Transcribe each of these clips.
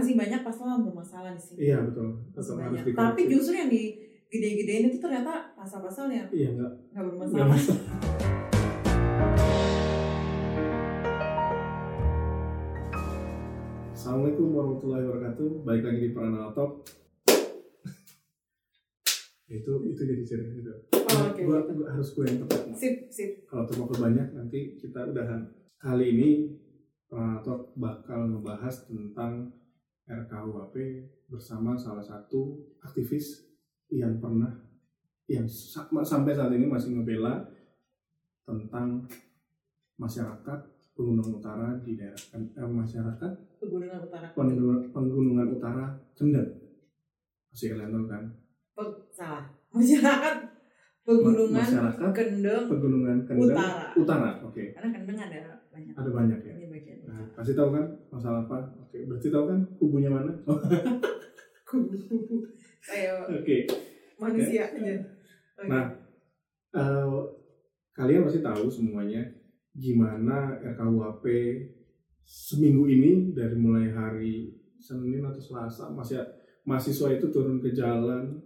masih banyak pasal yang bermasalah di sini. Iya betul. Masih banyak. Tapi justru yang di gede-gedein itu ternyata pasal-pasal yang iya nggak nggak nggak bermasalah. masalah. Assalamualaikum warahmatullahi wabarakatuh. Baik lagi di Pranal Talk. itu itu jadi cerita itu. Oh, oke, gua, gitu. gua harus gue yang tepat. Sip, sip. Kalau terlalu banyak nanti kita udahan. Kali ini Pranal Talk bakal ngebahas tentang RKUHP bersama salah satu aktivis yang pernah yang sa- sampai saat ini masih ngebela tentang masyarakat pegunungan utara di daerah eh, masyarakat Pegunungan Utara. pegunungan, pegunungan utara Kendeng masih kalian tahu kan Pe- salah. Masyarakat Pegunungan masyarakat Kendeng pegunungan Kendeng Utara. utara oke Karena Kendeng ada banyak. ada banyak ya Kasih tahu kan masalah apa oke berarti tahu kan kubunya mana kubu-kubu. Kayak oke manusia aja. Oke. Nah, Eh, kalian pasti tahu semuanya gimana RKUHP seminggu ini dari mulai hari Senin atau Selasa masih mahasiswa itu turun ke jalan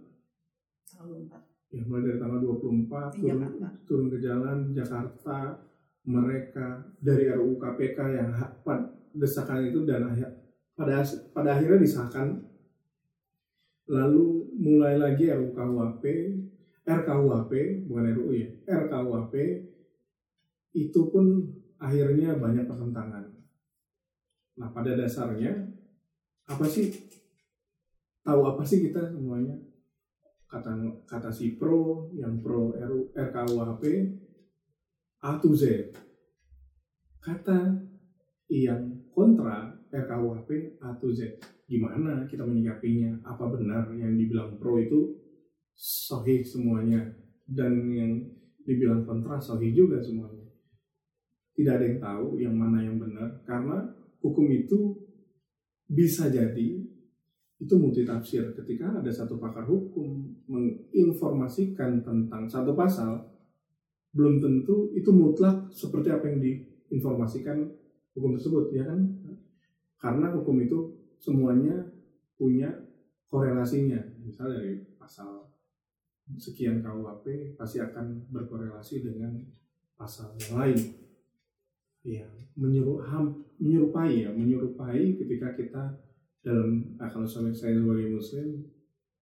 Selalu empat. ya mulai dari tanggal 24 Di turun, Jakarta. turun ke jalan Jakarta mereka dari RUU KPK yang desakan itu dan akhir- pada pada akhirnya disahkan. Lalu mulai lagi RUU KUHP RKUHP bukan RUU ya RKUHP itu pun akhirnya banyak pertentangan. Nah pada dasarnya apa sih tahu apa sih kita semuanya? Kata kata si pro yang pro RKUHP A to Z kata yang kontra RKUHP A to Z gimana kita menyikapinya? Apa benar yang dibilang pro itu? Sahih semuanya. Dan yang dibilang kontra sahih juga semuanya. Tidak ada yang tahu yang mana yang benar karena hukum itu bisa jadi itu multitafsir. Ketika ada satu pakar hukum menginformasikan tentang satu pasal belum tentu itu mutlak seperti apa yang diinformasikan hukum tersebut ya kan? Karena hukum itu semuanya punya korelasinya. Misalnya dari pasal sekian KUHP pasti akan berkorelasi dengan pasal yang lain. Ya menyerupai ya menyerupai ketika kita dalam nah, kalau saya sebagai muslim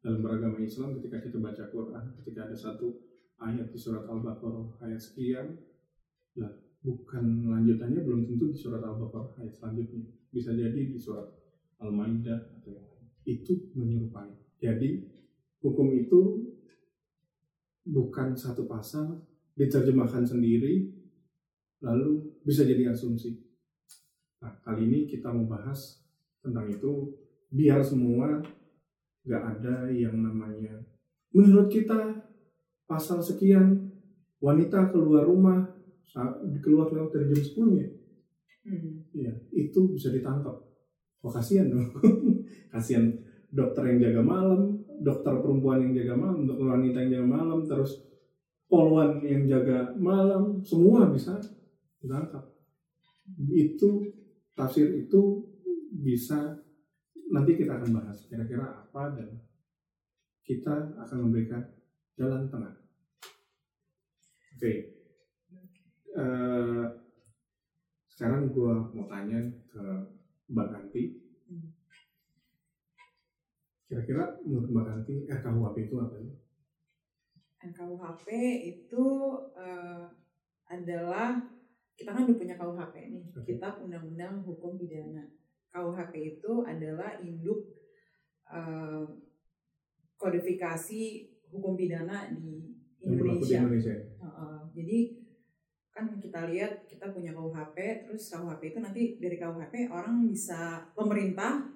dalam beragama Islam ketika kita baca Quran ketika ada satu ayat di surat Al-Baqarah ayat sekian. Lah bukan lanjutannya belum tentu di surat Al-Baqarah ayat selanjutnya. Bisa jadi di surat Al-Maidah atau yang lain. Itu menyerupai. Jadi hukum itu bukan satu pasal diterjemahkan sendiri lalu bisa jadi asumsi. Nah kali ini kita membahas tentang itu biar semua nggak ada yang namanya. Menurut kita pasal sekian wanita keluar rumah keluar lewat dari jam 10 ya Hmm. Iya, itu bisa ditangkap. Oh kasihan dong. kasihan dokter yang jaga malam, dokter perempuan yang jaga malam, dokter wanita yang jaga malam, terus poluan yang jaga malam, semua bisa ditangkap. Itu tafsir itu bisa nanti kita akan bahas kira-kira apa dan kita akan memberikan jalan tengah. Oke. Eh, sekarang gue mau tanya ke Mbak Kanti. Hmm. Kira-kira menurut Mbak Kanti RKUHP itu apa sih? NKUHP itu eh, adalah kita kan udah punya KUHP nih, Oke. Kitab Undang-Undang Hukum Pidana. KUHP itu adalah induk eh, kodifikasi hukum pidana di Yang berlaku di Indonesia. Indonesia. Heeh. jadi kan kita lihat kita punya KUHP, terus KUHP itu nanti dari KUHP orang bisa pemerintah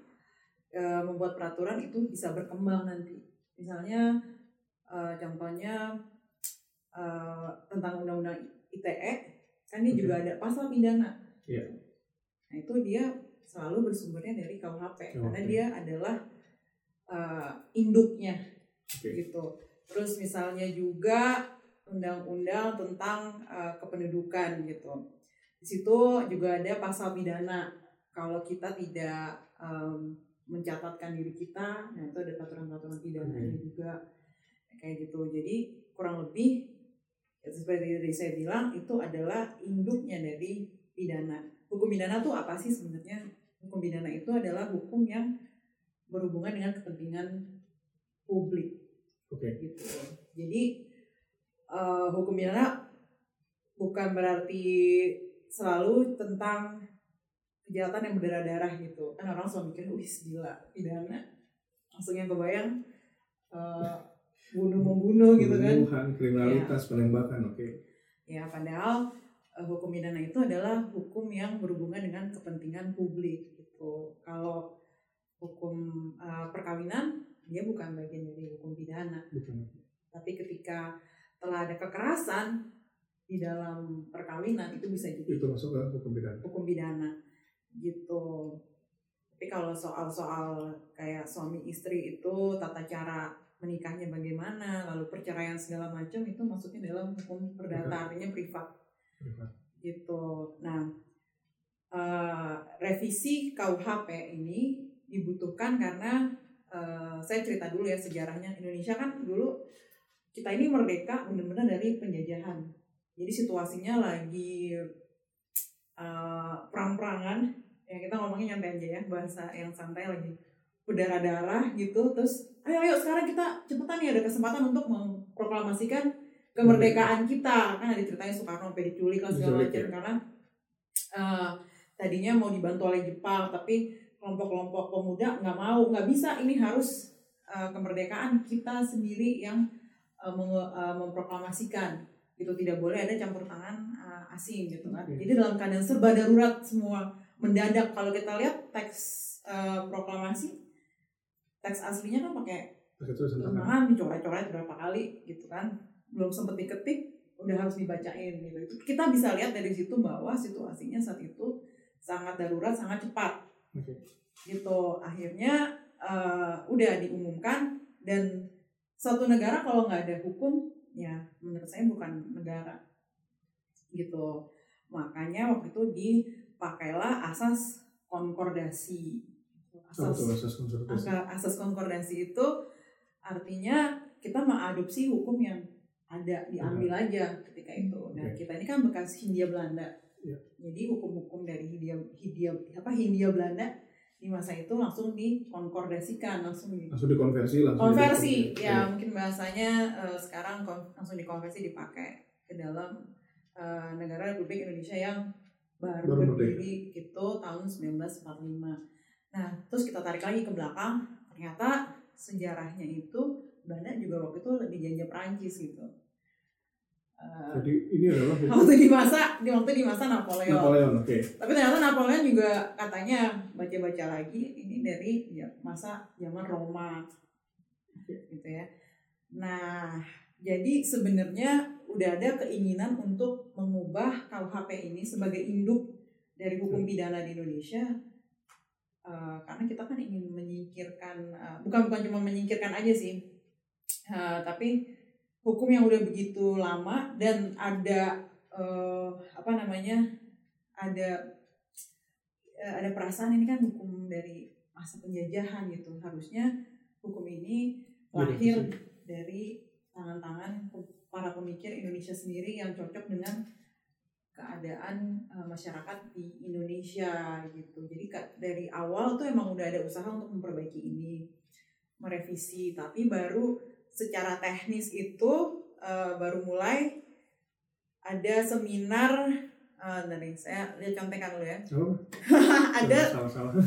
eh, membuat peraturan itu bisa berkembang nanti. Misalnya eh, contohnya eh, tentang undang-undang ITE kan ini Oke. juga ada pasal pidana. Iya. Nah itu dia selalu bersumbernya dari KUHP karena Oke. dia adalah eh, induknya Oke. gitu. Terus misalnya juga undang-undang tentang eh, kependudukan gitu. Di situ juga ada pasal pidana. Kalau kita tidak em, mencatatkan diri kita nah itu ada peraturan-peraturan pidananya Oke. juga. Kayak gitu. Jadi kurang lebih ya seperti tadi saya bilang itu adalah induknya dari pidana. Hukum pidana tuh apa sih sebenarnya? Hukum pidana itu adalah hukum yang berhubungan dengan kepentingan publik Oke. gitu jadi eh, hukum pidana bukan berarti selalu tentang kejahatan yang berdarah-darah gitu. Kan orang selalu mikir wih gila pidana. Langsung yang kebayang eh, bunuh membunuh gitu kan. Pembunuhan, kriminalitas, penembakan, oke. ya padahal eh, hukum pidana itu adalah hukum yang berhubungan dengan kepentingan publik gitu. Kalau hukum eh, perkawinan dia bukan bagian dari hukum pidana Bukan. tapi ketika telah ada kekerasan di dalam perkawinan itu bisa jadi Itu masuk ke hukum pidana. hukum pidana gitu tapi kalau soal-soal kayak suami istri itu tata cara menikahnya bagaimana lalu perceraian segala macam itu masuknya dalam hukum perdata artinya privat Privat. gitu nah eh, revisi KUHP ini dibutuhkan karena eh, saya cerita dulu ya sejarahnya. Indonesia kan dulu kita ini merdeka benar-benar dari penjajahan. Jadi situasinya lagi eh, perang-perangan. Ya kita ngomongnya nyantai aja ya bahasa yang santai lagi. Berdarah-darah gitu terus ayo ayo sekarang kita cepetan nih ada kesempatan untuk memproklamasikan kemerdekaan kita. Kan ada ceritanya Soekarno sampai diculik segala macam ya. karena eh, tadinya mau dibantu oleh Jepang tapi kelompok-kelompok pemuda nggak mau nggak bisa. Ini harus eh, kemerdekaan kita sendiri yang menge- eh, memproklamasikan. Gitu tidak boleh ada campur tangan eh, asing gitu kan. Jadi dalam keadaan serba darurat semua mendadak. Kalau kita lihat teks eh, proklamasi teks aslinya kan pakai tangan. dicoret-coret berapa kali gitu kan. Belum sempet diketik udah harus dibacain gitu. Itu kita bisa lihat dari situ bahwa situasinya saat itu sangat darurat sangat cepat Oke. gitu. Akhirnya eh, udah diumumkan dan satu negara kalau nggak ada hukum ya menurut saya bukan negara. Gitu. Makanya waktu itu dipakailah asas konkordasi. Asas tuh asas? Angka asas konkordasi itu artinya kita mengadopsi hukum yang ada diambil aja ketika itu. Nah kita ini kan bekas Hindia Belanda, Iya. jadi hukum-hukum dari Hindia Hindia apa Hindia Belanda di masa itu langsung dikonkordasikan, langsung di Langsung dikonversi langsung. konversi dikonversi. ya mungkin bahasanya eh, sekarang kon- langsung dikonversi dipakai ke dalam eh, negara Republik Indonesia yang baru, Baru berdiri gitu tahun 1945. Nah terus kita tarik lagi ke belakang ternyata sejarahnya itu Belanda juga waktu itu dijajah Perancis gitu. Eh, Jadi ini adalah waktu di masa di waktu di masa Napoleon. Napoleon, oke. Tapi ternyata Napoleon juga katanya baca-baca lagi ini dari ya, masa zaman Roma gitu ya. Nah, jadi sebenarnya udah ada keinginan untuk mengubah KUHP ini sebagai induk dari hukum pidana di Indonesia. Eh, karena kita kan ingin menyingkirkan, eh, bukan bukan cuma menyingkirkan aja sih, Eh, tapi hukum yang udah begitu lama dan ada eh, apa namanya ada eh, ada perasaan ini kan hukum dari masa penjajahan gitu. Harusnya hukum ini lahir dari tangan-tangan para pemikir Indonesia sendiri yang cocok dengan keadaan eh, masyarakat di Indonesia gitu. Jadi dari awal tuh emang udah ada usaha untuk memperbaiki ini merevisi tapi baru secara teknis itu eh, baru mulai ada seminar eh, bentar nih, saya lihat contekan dulu ya. Oh, ada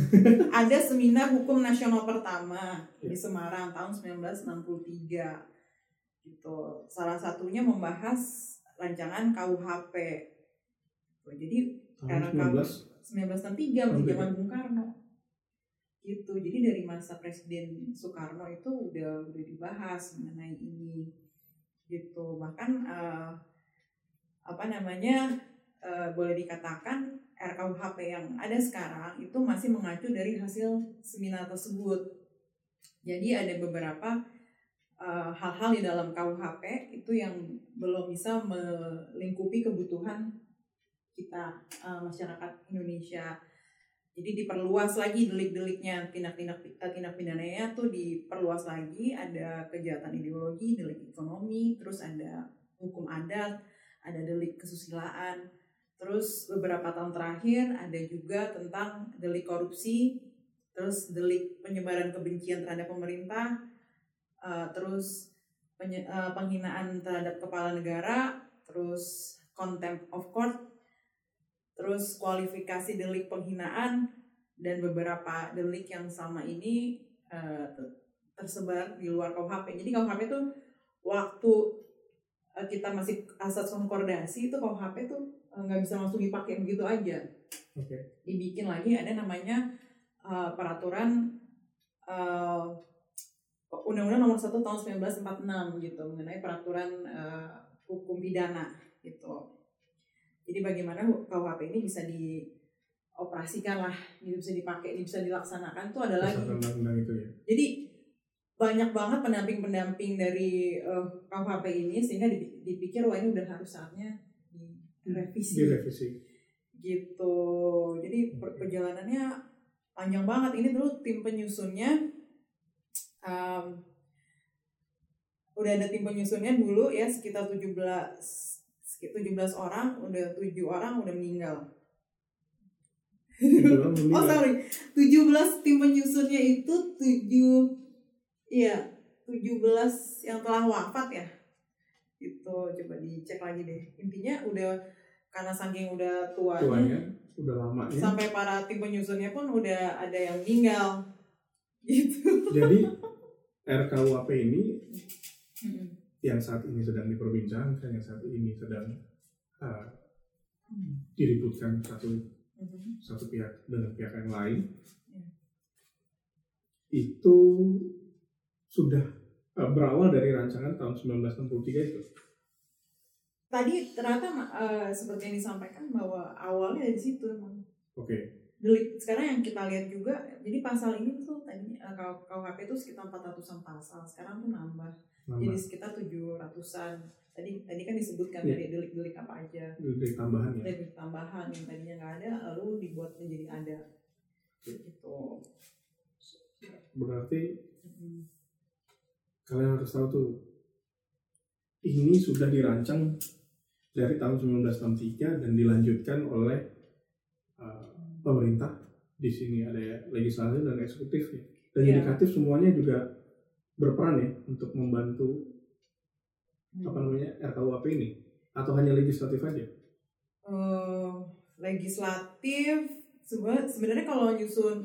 ada seminar hukum nasional pertama di Ya. Semarang tahun 1963 gitu. Salah satunya membahas rancangan KUHP jadi Tahun Karena 19 1963 masih Merdeka. zaman Bung Karno gitu. Jadi dari masa Presiden Soekarno itu udah udah dibahas mengenai ini. Gitu. Bahkan eh, apa namanya eh, boleh dikatakan RKUHP yang ada sekarang itu masih mengacu dari hasil seminar tersebut. Jadi ada beberapa eh, hal-hal di dalam KUHP itu yang belum bisa melingkupi kebutuhan kita eh, masyarakat Indonesia Jadi diperluas lagi delik-deliknya, tindak-tindak eh, tindak pidananya tuh diperluas lagi, ada kejahatan ideologi, delik ekonomi, terus ada hukum adat, ada delik kesusilaan. Terus beberapa tahun terakhir ada juga tentang delik korupsi, terus delik penyebaran kebencian terhadap pemerintah, uh, terus uh, penghinaan terhadap kepala negara, terus contempt of court, terus kualifikasi delik penghinaan dan beberapa delik yang sama ini uh, tersebar di luar KUHP. Jadi KUHP itu waktu uh, kita masih asas konkordasi itu KUHP itu nggak uh, bisa langsung dipakai begitu aja. Okay. Dibikin lagi ada namanya uh, peraturan uh, Undang-Undang Nomor 1 Tahun 1946 gitu mengenai peraturan uh, hukum pidana gitu. Jadi bagaimana KUHP ini bisa dioperasikan lah, gitu bisa dipakai, bisa dilaksanakan tuh ada lagi. itu ya. Jadi banyak banget pendamping-pendamping dari uh, KUHP ini sehingga dipikir wah ini udah harus saatnya direvisi. Direvisi. Gitu. Jadi perjalanannya panjang banget. Ini dulu tim penyusunnya um, udah ada tim penyusunnya dulu ya sekitar 17 17 orang, udah 7 orang udah meninggal. oh sorry, 17 tim penyusunnya itu 7 iya, 17 yang telah wafat ya. Itu coba dicek lagi deh. Intinya udah karena saking udah tuanya, tuanya udah lama ya. Sampai para tim penyusunnya pun udah ada yang meninggal. Gitu. Jadi RKUAP ini yang saat ini sedang diperbincangkan, yang saat ini sedang uh, diributkan satu mm-hmm. satu pihak dengan pihak yang lain, yeah. itu sudah uh, berawal dari rancangan tahun 1963 itu. Tadi ternyata uh, seperti yang disampaikan bahwa awalnya dari situ emang. Oke. Okay. Delik sekarang yang kita lihat juga, jadi pasal ini tuh tadi uh, KUHP itu sekitar 400-an pasal, sekarang tuh nambah Nambah. Jadi sekitar tujuh ratusan. Tadi tadi kan disebutkan yeah. dari delik-delik apa aja. Delik tambahan ya. Delik tambahan yang tadinya nggak ada lalu dibuat menjadi ada. Gitu. Berarti hmm. kalian harus tahu tuh ini sudah dirancang dari tahun 1963 dan dilanjutkan oleh uh, pemerintah. Di sini ada legislatif dan eksekutif ya. Dan yeah. yudikatif semuanya juga berperan ya untuk membantu hmm. apa namanya RKUHP ini atau hanya legislatif aja? Uh, legislatif sebenarnya kalau nyusun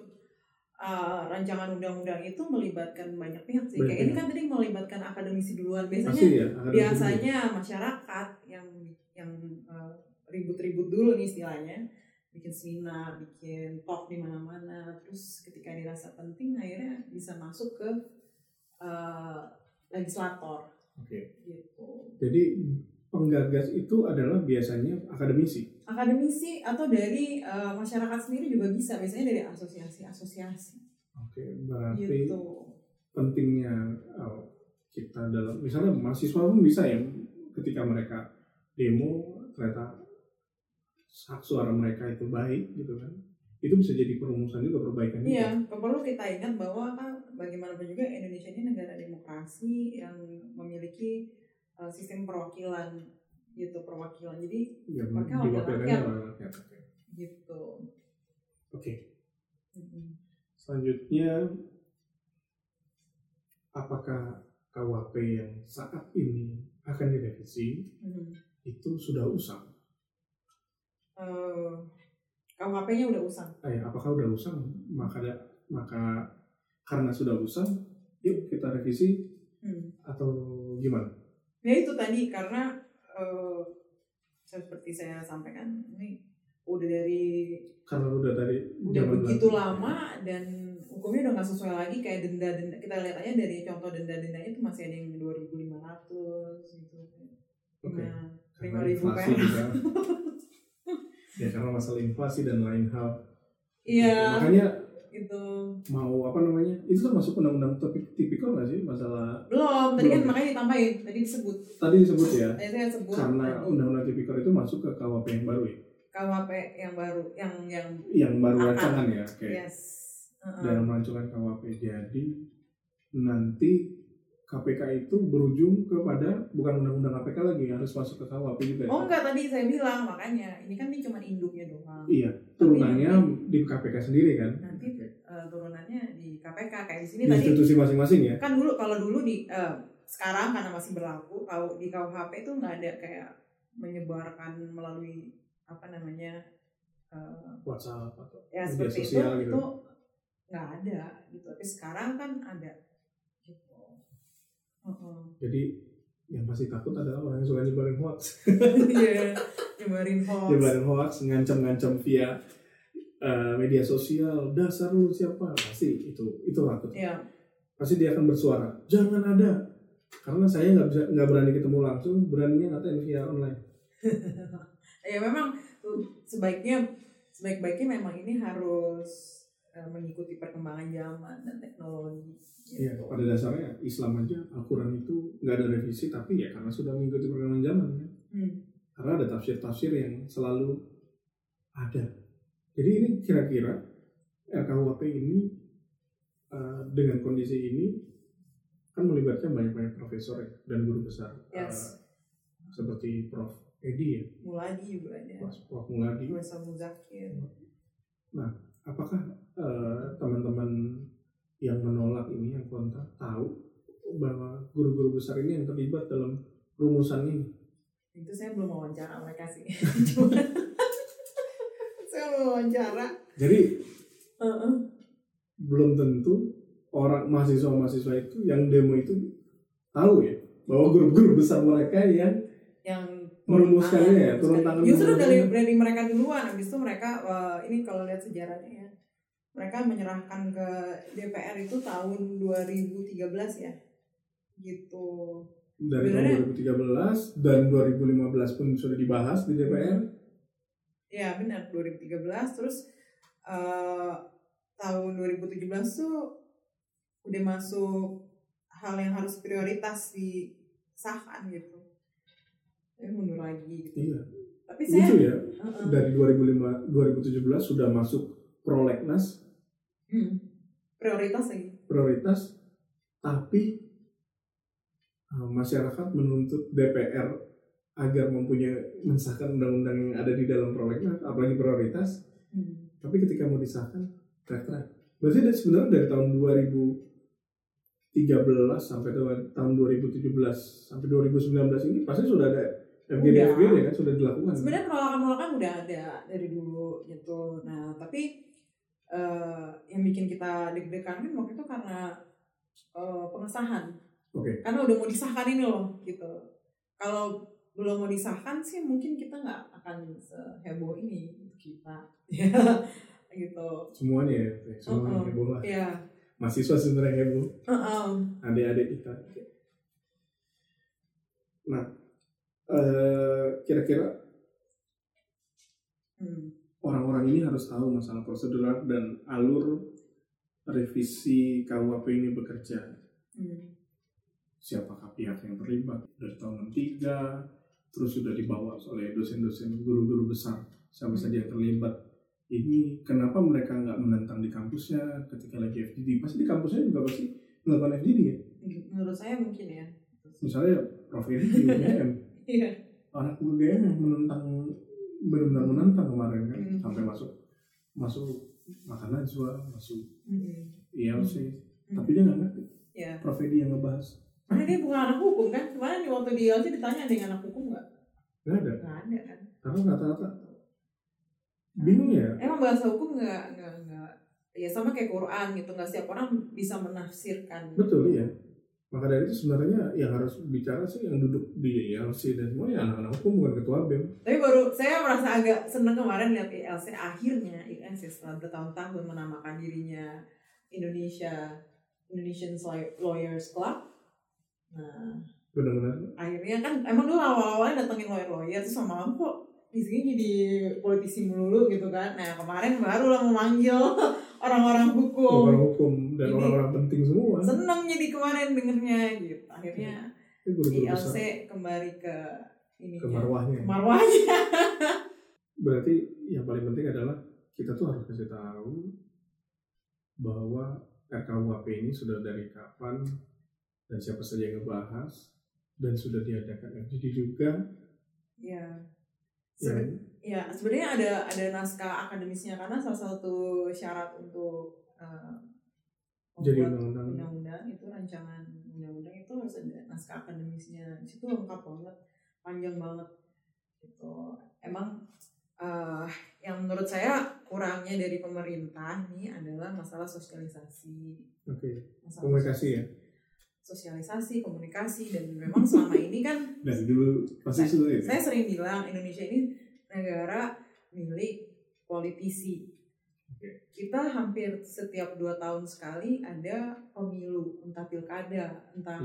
uh, rancangan undang-undang itu melibatkan banyak pihak sih. Banyak Kayak ini kan tadi melibatkan akademisi duluan. Biasanya ya, biasanya dulu. masyarakat yang yang uh, ribut-ribut dulu nih istilahnya bikin seminar, bikin talk di mana-mana. Terus ketika dirasa penting akhirnya bisa masuk ke uh, legislator. Oke. Okay. Gitu. Jadi penggagas itu adalah biasanya akademisi. Akademisi atau dari uh, masyarakat sendiri juga bisa, biasanya dari asosiasi-asosiasi. Oke, okay, berarti gitu. pentingnya uh, kita dalam misalnya mahasiswa pun bisa ya ketika mereka demo ternyata hak suara mereka itu baik gitu kan itu bisa jadi perumusan juga perbaikan iya perlu kita ingat bahwa kan bagaimanapun juga Indonesia ini negara demokrasi yang memiliki uh, sistem perwakilan gitu perwakilan. Jadi ya, mereka wakil rakyat. gitu. Oke. Okay. mm-hmm. selanjutnya apakah KWP yang saat ini akan direvisi mm-hmm. itu sudah usang? Uh, eh, KWP-nya udah usang. Eh, apakah udah usang? Maka maka karena sudah usang yuk kita revisi hmm. atau gimana? Ya itu tadi karena uh, seperti saya sampaikan ini udah dari karena udah dari udah begitu lagi. lama dan hukumnya udah nggak sesuai lagi kayak denda denda kita lihat aja dari contoh denda dendanya itu masih ada yang dua ribu lima ratus gitu. Okay. lima ribu kan? ya karena masalah inflasi dan lain hal. Iya. Makanya itu mau itu termasuk undang-undang tipikal nggak sih masalah belum tadi kan makanya ditambahin tadi disebut. Tadi disebut ya? Tadi saya sebut. Karena undang-undang tipikal itu masuk ke KWP yang baru ya? KUHP yang baru yang yang yang baru Akan. rancangan ya? Oke. Yes. Heeh. dalam rancangan KUHP jadi nanti KPK itu berujung kepada bukan undang-undang KPK lagi harus masuk ke KUHP juga ya? oh enggak tadi saya bilang makanya. Ini kan ini cuma induknya doang. Iya turunannya di KPK sendiri kan? Nanti eh, turunannya KPK kayak di sini di tadi. institusi masing-masing ya? Kan dulu kalau dulu di eh, sekarang karena masih berlaku kalau di KUHP itu nggak ada kayak menyebarkan melalui apa namanya eh, WhatsApp atau ya media seperti itu sosial gitu. itu nggak ada gitu. Tapi sekarang kan ada gitu. Heeh. jadi yang pasti takut adalah orang yang suka nyebarin hoax. Iya, nyebarin hoax. Nyebarin hoax ngancam-ngancam via eh, media sosial dasar lu siapa pasti itu itu takut ya pasti dia akan bersuara jangan ada karena saya nggak bisa nggak berani ketemu langsung beraninya ngatain via online ya memang sebaiknya sebaik-baiknya memang ini harus eh, mengikuti perkembangan zaman dan teknologi Iya, gitu. pada dasarnya Islam aja Al-Quran itu nggak ada revisi tapi ya karena sudah mengikuti perkembangan zaman ya. Hmm. Karena ada tafsir-tafsir yang selalu ada. Jadi ini kira-kira RKUHP ini eh, dengan kondisi ini kan melibatkan banyak-banyak profesor ya, dan guru besar Yes. Eh, seperti Prof. Edi ya, Muladi juga ada Prof. Prof. Muladi. Profesor Muzakir Apakah eh, teman-teman yang menolak ini yang kontra tahu bahwa guru-guru besar ini yang terlibat dalam rumusan ini? itu saya belum wawancara mereka sih Cuma- wawancara Jadi Heeh. belum tentu orang mahasiswa-mahasiswa itu yang demo itu tahu ya bahwa guru-guru besar mereka yang yang merumuskannya ya, turun tangan Justru dari dari mereka duluan, habis itu mereka eh, ini kalau lihat sejarahnya ya, mereka menyerahkan ke DPR itu tahun 2013 ya, gitu. dari Sebenarnya- tahun 2013 dan 2015 pun sudah dibahas di DPR. Ya benar 2013 terus eh, tahun 2017 tuh udah masuk hal yang harus prioritas disahkan gitu. Tapi mundur lagi gitu. Iya, Tapi saya lucu ya. Heeh. Dari 2005 2017 sudah masuk prolegnas Hmm. prioritas lagi. prioritas, tapi uh, masyarakat menuntut DPR agar mempunyai mensahkan undang-undang yang ada di dalam prolegnas, apalagi prioritas. Hmm. Tapi ketika mau disahkan, teriak-teriak. Berarti dari sebenarnya dari tahun 2013 sampai tahun tahun 2017 sampai 2019 ini pasti sudah ada FGD Udah. FGD kan sudah dilakukan. Sebenarnya penolakan-penolakan udah ada dari dulu gitu. Nah, tapi eh, yang bikin kita deg-degan kan waktu itu karena eh, pengesahan. Oke. Karena udah mau disahkan ini loh gitu. Kalau belum mau disahkan sih mungkin kita nggak akan seheboh ini kita. Ya, gitu. Semuanya ya, semuanya Uh-uh. heboh lah. Ya. Mahasiswa sebenarnya heboh. Heeh. adik-adik kita. Nah, eh, kira-kira Hmm. orang-orang ini harus tahu masalah prosedural dan alur revisi KUHP ini bekerja. Hmm. Siapakah pihak yang terlibat dari tahun 63, terus sudah dibawa oleh dosen-dosen guru-guru besar, siapa Hmm. saja yang terlibat. Ini kenapa mereka nggak menentang di kampusnya ketika lagi FGD? Pasti di kampusnya juga pasti melakukan FGD ya. Menurut saya mungkin ya. Misalnya Prof. Edi di UGM, Iya. anak UGM yang menentang benar-benar menentang kemarin kan Hmm. sampai masuk masuk makan najwa masuk Hmm. ILC Hmm. tapi dia nggak ngerti Ya. Prof Edi yang ngebahas Karena dia bukan anak hukum kan? Kemarin waktu di ILC ditanya yang anak hukum nggak ada Nggak ada kan? karena rata-rata bingung ya Emang bahasa hukum nggak nggak nggak ya sama kayak Quran gitu nggak setiap orang bisa menafsirkan. betul ya maka dari itu sebenarnya yang harus bicara sih yang duduk di ILC dan semua ya anak-anak hukum bukan ketua BEM Tapi baru saya merasa agak seneng kemarin lihat ILC akhirnya ILC setelah bertahun-tahun menamakan dirinya Indonesia Indonesian Lawyers Club. Nah benar-benar akhirnya kan emang dulu awal-awalnya datengin lawyer-lawyer terus sama kok di sini jadi politisi melulu gitu kan. Nah kemarin baru lah memanggil orang-orang hukum. orang hukum dan orang-orang penting semua Seneng jadi kemarin dengernya gitu. Akhirnya guru-guru ILC besar kembali ke ini ke marwahnya marwahnya. berarti yang paling penting adalah kita tuh harus kasih tahu bahwa RKUHP ini sudah dari kapan dan siapa saja yang ngebahas dan sudah diadakan FGD juga. Ya. Seben- ya sebenarnya ada ada naskah akademisnya karena salah satu syarat untuk eh, jadi undang-undang. undang-undang itu rancangan undang-undang itu harus ada naskah akademisnya. Di situ lengkap banget panjang banget gitu. Emang eh, yang menurut saya kurangnya dari pemerintah ini adalah masalah sosialisasi. Oke. Masalah komunikasi ya sosialisasi komunikasi dan memang selama ini kan dari dulu pasti sudah itu saya sering bilang Indonesia ini negara milik politisi. Oke. Kita hampir setiap dua tahun sekali ada pemilu, entah pilkada, entah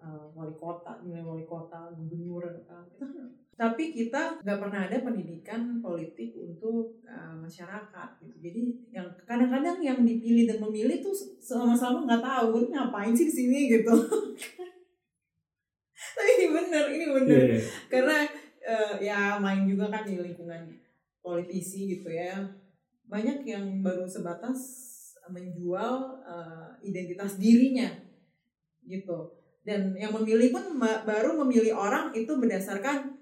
uh, wali kota, nilai wali kota, gubernur. uh, kita kan- tapi kita nggak pernah ada pendidikan politik untuk uh, masyarakat gitu. Jadi yang kadang-kadang yang dipilih dan memilih tuh sama-sama nggak tahu "Lu ngapain sih di sini gitu. tapi ini bener, ini bener Iya, iya. karena eh, ya main juga kan di lingkungan politisi gitu ya banyak yang baru sebatas menjual eh, identitas dirinya gitu dan yang memilih pun baru memilih orang itu berdasarkan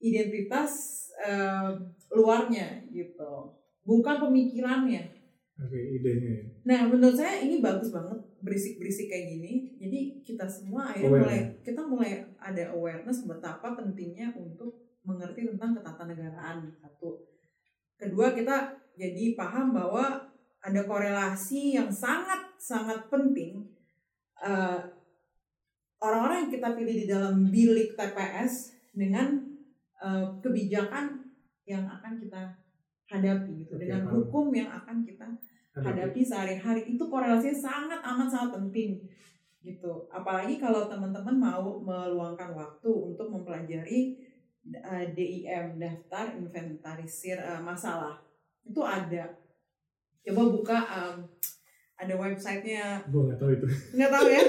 identitas eh, luarnya gitu bukan pemikirannya oke idenya ya. Nah, menurut saya ini bagus banget berisik-berisik kayak gini. Jadi kita semua akhirnya Aware, mulai kita mulai ada awareness betapa pentingnya untuk mengerti tentang ketatanegaraan satu. Kedua, kita jadi paham bahwa ada korelasi yang sangat sangat penting eh, orang-orang yang kita pilih di dalam bilik TPS dengan eh, kebijakan yang akan kita hadapi gitu. Dengan hukum yang akan kita Ada hadapi sehari-hari. Itu korelasinya sangat amat sangat penting gitu. Apalagi kalau teman-teman mau meluangkan waktu untuk mempelajari uh, DIM daftar inventarisir uh, masalah itu ada. Coba buka um, ada websitenya. Gue nggak tahu itu. Nggak tahu ya?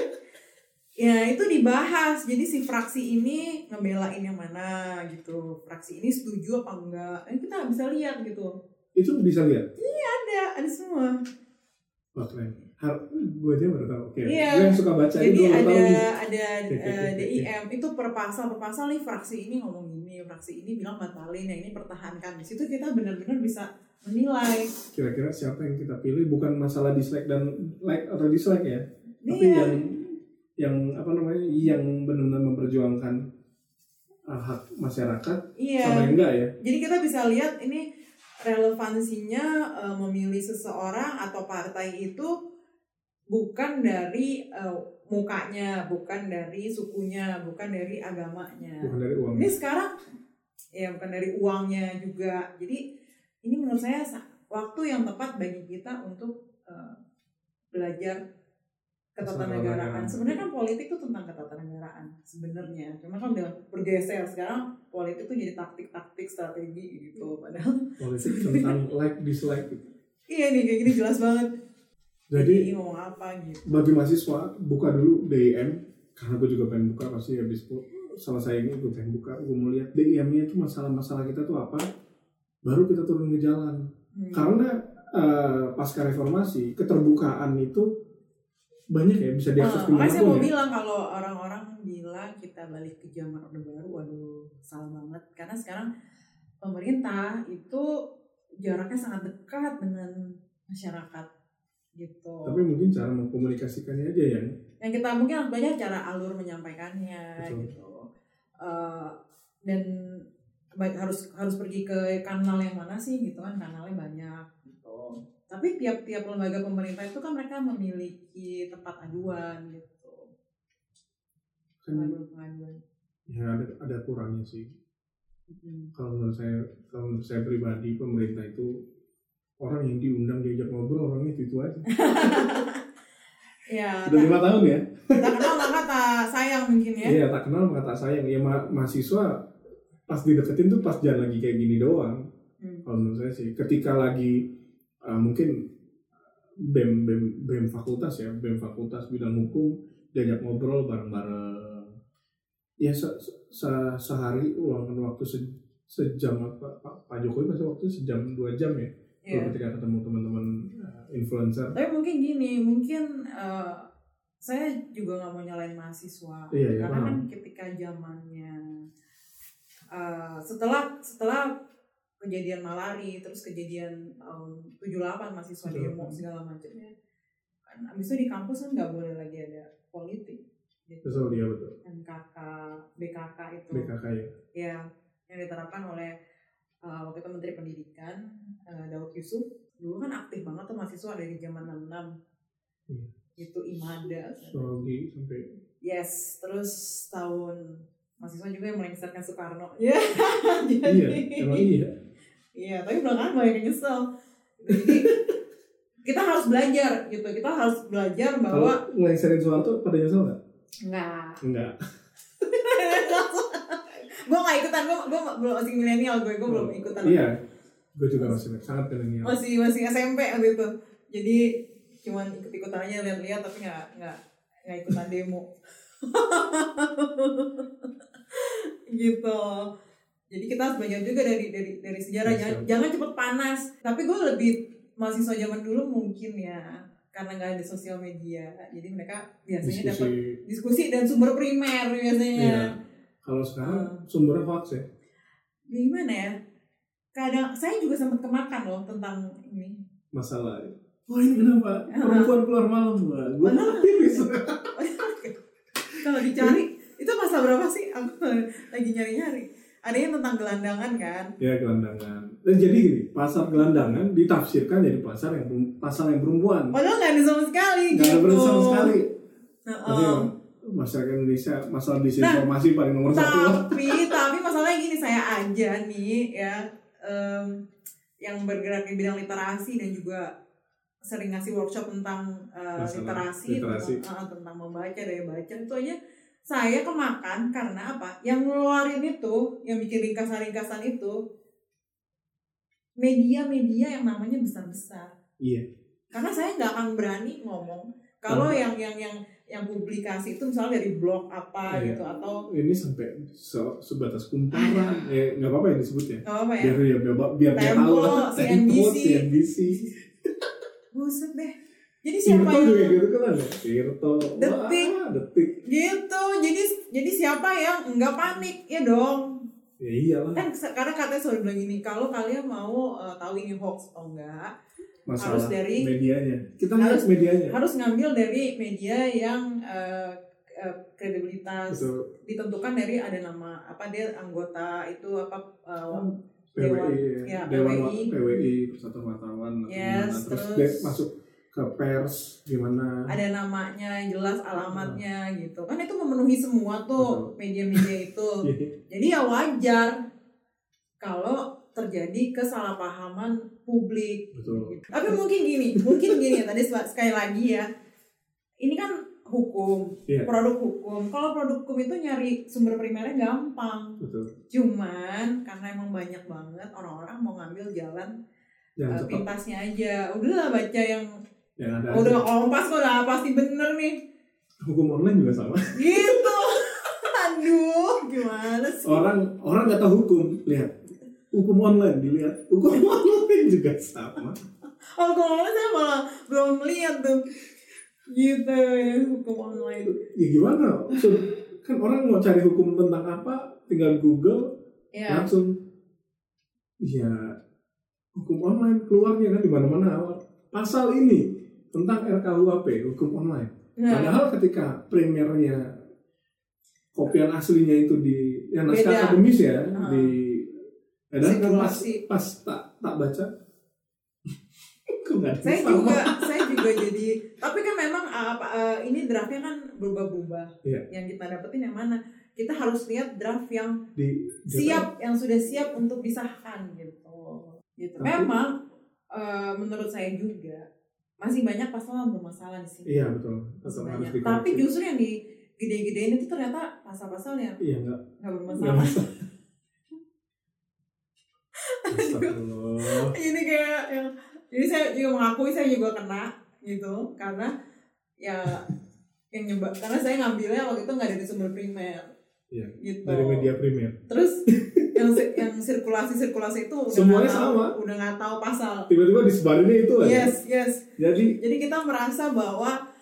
Ya itu dibahas. Jadi si fraksi ini ngebelain yang mana gitu. Fraksi ini setuju apa enggak? Eh, kita bisa lihat gitu. Itu bisa lihat? Ada. Ada semua. Wah keren. Har gue aja baru tahu. Oke Iya. gue yang suka baca Jadi itu ada tahu ada Oke, oke, eh, oke. DIM itu per pasal per pasal nih fraksi ini ngomong fraksi ini bilang batalin, yang ini pertahankan. Di situ kita benar-benar bisa menilai. kira-kira siapa yang kita pilih bukan masalah dislike dan like atau dislike ya tapi Iya. yang yang apa namanya yang benar-benar memperjuangkan uh, hak masyarakat Iya. sama yang enggak ya Jadi kita bisa lihat ini relevansinya eh, memilih seseorang atau partai itu bukan dari eh, mukanya, bukan dari sukunya, bukan dari agamanya. bukan dari uang Ini sekarang ya bukan dari uangnya juga. Jadi ini menurut saya sa- waktu yang tepat bagi kita untuk eh, belajar ketatanegaraan. Ketatanegaraan. Sebenarnya kan politik itu tentang ketatanegaraan sebenarnya. Cuma kan udah bergeser sekarang politik itu jadi taktik-taktik strategi gitu. Padahal politik tentang like dislike iya nih kayak gini jelas banget. Jadi Ini ngomong apa gitu. bagi mahasiswa buka dulu DIM karena gue juga pengen buka pasti habis pu- selesai ini gue pengen buka gue mau lihat DIM-nya itu masalah-masalah kita tuh apa baru kita turun ke jalan Hmm. karena eh, pasca reformasi keterbukaan itu banyak ya bisa diakses makanya saya mau ya bilang kalau orang-orang bilang kita balik ke zaman orde baru, waduh salah banget. Karena sekarang pemerintah itu jaraknya sangat dekat dengan masyarakat gitu. tapi mungkin cara mengkomunikasikannya aja yang Yang kita mungkin harus banyak cara alur menyampaikannya Betul. gitu. Eh, dan baik harus harus pergi ke kanal yang mana sih gitu kan kanalnya banyak gitu. Tapi tiap-tiap lembaga pemerintah itu kan mereka memiliki tempat aduan gitu. kan pengaduan-pengaduan. ya ada ada kurangnya sih Mm. kalau menurut saya kalau menurut saya pribadi pemerintah itu orang yang diundang diajak ngobrol orangnya itu itu aja Ya, udah lima tahun ya tak kenal maka tak sayang mungkin ya. Iya, tak kenal maka tak sayang. Ya ma- mahasiswa pas dideketin tuh pas jalan lagi kayak gini doang. Hmm. Kalau menurut saya sih, ketika lagi uh, mungkin bem bem bem fakultas ya, bem fakultas bidang hukum diajak ngobrol bareng-bareng. Ya se se- sehari luangkan waktu se- sejam apa Pak, Pak Jokowi pasti waktu sejam dua jam ya Iya. ketika ketemu teman-teman uh, influencer Tapi mungkin gini, mungkin eh, saya juga nggak mau nyalain mahasiswa Iya, iya, karena paham. kan ketika zamannya eh, setelah setelah kejadian malari terus kejadian tahun 78 mahasiswa demo 78. segala macamnya kan abis itu di kampus kan nggak boleh lagi ada politik gitu. betul dia betul NKK, BKK itu BKK ya ya yang diterapkan oleh uh, waktu itu Menteri Pendidikan uh, Daud Yusuf dulu kan aktif banget tuh mahasiswa dari zaman 66 Iya. itu IMADA. Sorogi sampai yes terus tahun mahasiswa juga yang melengsarkan Soekarno. Ya iya emang iya. Iya tapi belakangan banyak yang nyesel. Jadi kita harus belajar gitu. Kita harus belajar kalau bahwa ngelengserin Soeharto pada nyesel nggak? Enggak enggak gue gak ikutan gue gue belum masih milenial gue gue belum ikutan. iya. Gue juga masih sangat milenial. Masih masih SMP waktu itu. Jadi cuman ikut ikutan aja lihat-lihat tapi nggak nggak nggak ikutan demo. Gitu. Jadi kita harus belajar juga dari dari dari sejarah. Yes, jangan, jangan cepet panas. Tapi gue lebih mahasiswa zaman dulu mungkin ya karena nggak ada sosial media. Jadi mereka biasanya dapat diskusi diskusi dan sumber primer biasanya. Iya kalau sekarang Hmm. sumbernya hoax ya? Gimana ya? Kadang saya juga sempat kemakan loh tentang ini. Masalah wah ini kenapa? Perempuan keluar malam Wah, gue aktivis. Kalau dicari itu pasal berapa sih? Aku lagi nyari-nyari. Ada yang tentang gelandangan kan? Ya gelandangan. Dan jadi gini pasar gelandangan ditafsirkan jadi pasar yang pasal yang perempuan. Padahal nggak ada sama sekali nggak ada gitu. berarti sama sekali. Nah, emang masyarakat Indonesia masalah disinformasi paling nomor satu. lah tapi tapi masalahnya gini saya aja nih ya em, yang bergerak di bidang literasi dan juga sering ngasih workshop tentang Masalah literasi, literasi. Tentang, eh, tentang membaca daya baca itu aja. Saya kemakan karena apa? Yang ngeluarin itu yang bikin ringkasan-ringkasan itu media-media yang namanya besar-besar. Iya. Karena saya nggak akan berani ngomong. Kalau yang yang yang yang publikasi itu misalnya dari blog apa Iya. gitu atau ini sampai se- sebatas kumparan. Ya nggak apa-apa ya disebut ya? Apa ya? Biar ya biar, biar tahu lah. Tempo, CNBC. Buset deh. Jadi siapa Tirto juga yang gitu kan ya? Tirto Detik. wah detik. Gitu. Jadi jadi siapa yang nggak panik? Ya dong. Ya iyalah. Kan sekarang katanya selalu bilang gini kalau kalian mau eh, tahu ini hoax atau enggak masalah harus dari- medianya. Kita harus- medianya. harus ngambil dari media yang eh, kredibilitas Betul. ditentukan dari ada nama apa dia anggota itu apa eh, PWI ya, Dewan PWI. PWI Persatuan Wartawan Yes, gimana. terus, terus- dia masuk ke pers gimana? Ada namanya yang jelas alamatnya gitu. Kan itu memenuhi semua tuh media-media itu. Jadi ya wajar kalau terjadi kesalahpahaman publik. Betul. Tapi mungkin gini mungkin gini ya tadi sekali lagi ya. Ini kan hukum Iya. produk hukum. Kalau produk hukum itu nyari sumber primernya gampang. Betul. Cuman karena emang banyak banget orang-orang mau ngambil jalan jangan uh, pintasnya aja. Udahlah baca yang yang ada udah kompas kok udah pasti bener nih. Hukum online juga sama. Gitu. Aduh gimana sih? Orang orang nggak tahu hukum. Lihat hukum online dilihat. Hukum online juga sama. Oh kalau saya malah belum lihat tuh. Gitu ya hukum online. Ya gimana? So, kan orang mau cari hukum tentang apa tinggal Google ya langsung. Ya hukum online keluarnya kan di mana-mana. Pasal ini tentang RKUHP hukum online. Nah, padahal ketika primernya kopian aslinya itu di yang naskah akademis ya Ah. di edarkan pas pas tak tak baca? Saya sama? juga saya juga jadi tapi kan memang uh, apa uh, ini draftnya kan berubah-ubah. Iya. yang kita dapetin yang mana? Kita harus lihat draft yang di siap yang sudah siap untuk disahkan gitu. Gitu. Tapi- memang uh, menurut saya juga masih banyak pasal yang bermasalah di sini. Iya betul. Masih banyak. dikoreksi. Tapi justru yang di gede-gedein itu ternyata pasal-pasal yang iya nggak. Nggak nggak bermasalah ini kayak yang jadi saya juga mengakui saya juga kena gitu karena ya yang nyebab karena saya ngambilnya waktu itu nggak dari sumber primer Iya, gitu. dari media primer. Terus yang yang sirkulasi sirkulasi itu udah Semuanya nggak tahu, sama. udah nggak tahu pasal. Tiba-tiba disebarinnya itu aja. Yes yes. Jadi jadi kita merasa bahwa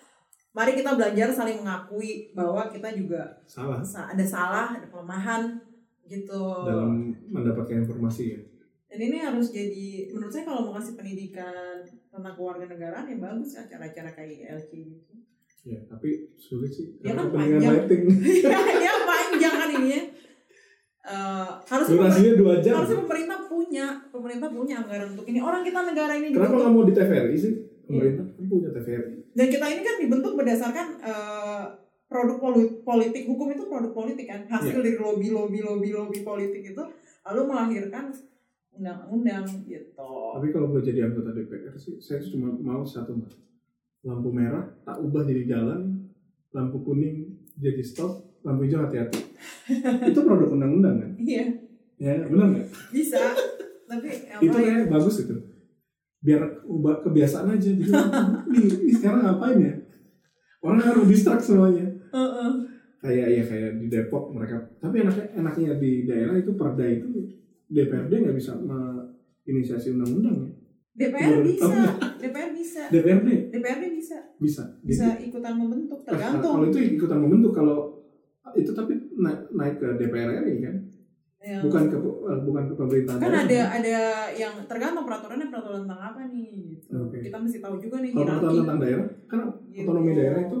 mari kita belajar saling mengakui bahwa kita juga salah. sa- ada salah ada kelemahan gitu. Dalam mendapatkan informasi ya dan ini harus jadi menurut saya kalau mau kasih pendidikan tentang kewarganegaraan ya bagus acara-acara kayak ILC gitu. Ya tapi sulit sih Ya kan panjang. ya, ya panjang kan ini ya. Eh, harusnya durasinya dua jam. harusnya pemerintah punya pemerintah punya anggaran untuk ini. Orang kita negara ini kenapa nggak mau di TVRI sih? Pemerintah kan punya TVRI dan kita ini kan dibentuk berdasarkan eh, produk poli- politik. Hukum itu produk politik kan. Hasil Iya. dari lobby lobby lobby lobby politik itu lalu melahirkan undang-undang gitu. Tapi kalau gue jadi anggota DPR sih saya cuma mau satu mbak. Lampu merah tak ubah jadi jalan lampu kuning jadi stop lampu hijau hati-hati. Itu produk undang-undang kan? Iya. Ya benar nggak? Bisa. Tapi itu ya kayak bagus itu. Biar ubah kebiasaan aja. Jadi ini, sekarang ngapain ya? Orang harus distrak semuanya. Heeh. kayak ya kayak di Depok mereka. Tapi enaknya enaknya di daerah itu perda itu DPRD nggak bisa menginisiasi undang-undang ya? DPR Baru bisa. DPR bisa. DPRD DPRD bisa. Bisa bisa ikutan membentuk kalau tergantung. itu ikutan membentuk kalau itu tapi naik, naik ke DPR RI kan? Yang- bukan ke eh, bukan ke pemerintahan kan ada ada yang tergantung peraturannya peraturan tentang apa nih gitu. Oke. kita mesti tahu juga nih kalau peraturan tentang daerah kan Gitu. otonomi daerah itu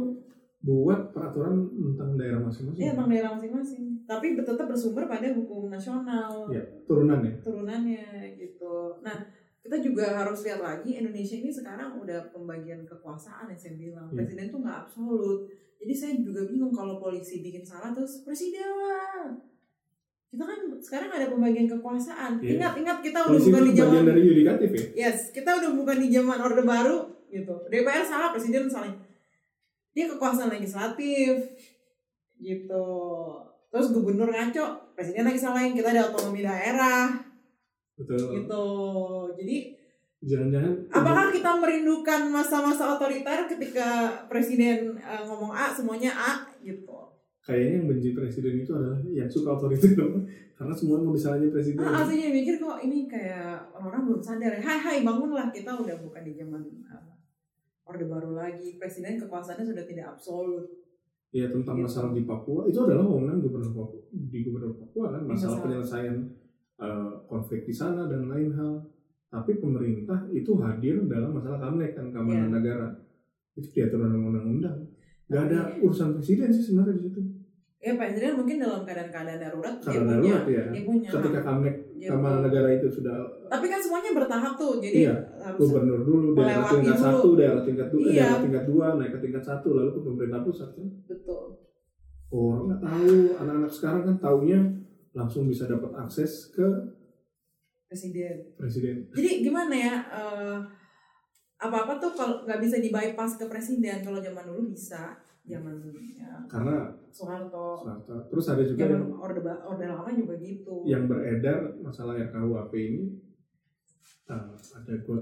buat peraturan tentang daerah masing-masing Iya tentang daerah masing-masing tapi tetap bersumber pada hukum nasional Ya. turunan ya turunannya gitu nah kita juga harus lihat lagi Indonesia ini sekarang udah pembagian kekuasaan yang saya bilang Iya. presiden tuh nggak absolut jadi saya juga bingung kalau polisi bikin salah terus presiden lah kita kan sekarang ada pembagian kekuasaan Iya. ingat-ingat kita udah polisi bukan di zaman dari yudikatif ya Yes, kita udah bukan di zaman Orde Baru gitu. DPR salah, presiden salah. Dia kekuasaan legislatif gitu. Terus gubernur ngaco, presiden lagi salahin. Kita ada otonomi daerah betul gitu. Jadi jangan-jangan apakah kita merindukan masa-masa otoriter ketika presiden eh, ngomong A semuanya A gitu. kayaknya yang benci presiden itu adalah yang suka otoriter karena semua mau disalahin presiden Nah, aslinya mikir kok ini kayak orang-orang belum sadar. ya. Hai hai bangunlah kita udah bukan di zaman Orde Baru lagi. Presiden kekuasaannya sudah tidak absolut. ya tentang Gitu. masalah di Papua itu adalah wewenang gubernur Papua di gubernur Papua kan masalah Masalah. penyelesaian eh, konflik di sana dan lain hal tapi pemerintah itu hadir dalam masalah kamlek kan keamanan Iya. negara itu diatur dalam undang-undang nggak ada urusan presiden sih sebenarnya di situ Ya presiden mungkin dalam keadaan-keadaan darurat dia karena punya, darurat ya dia punya. ketika gitu. keamanan negara itu sudah Tapi kan semuanya bertahap tuh, jadi Iya, gubernur dulu daerah tingkat dulu. satu daerah tingkat dua Iya. daerah tingkat dua naik ke tingkat satu lalu ke pemerintah pusat kan betul. orang nggak tahu anak-anak sekarang kan taunya langsung bisa dapat akses ke Presiden. presiden Jadi gimana ya? eh, apa-apa tuh kalau nggak bisa di bypass ke presiden kalau zaman dulu bisa zaman ya, karena Soeharto. Soeharto. terus ada juga yang, orde orde lama juga gitu. yang beredar masalah RKUHP ini. Uh, ada gue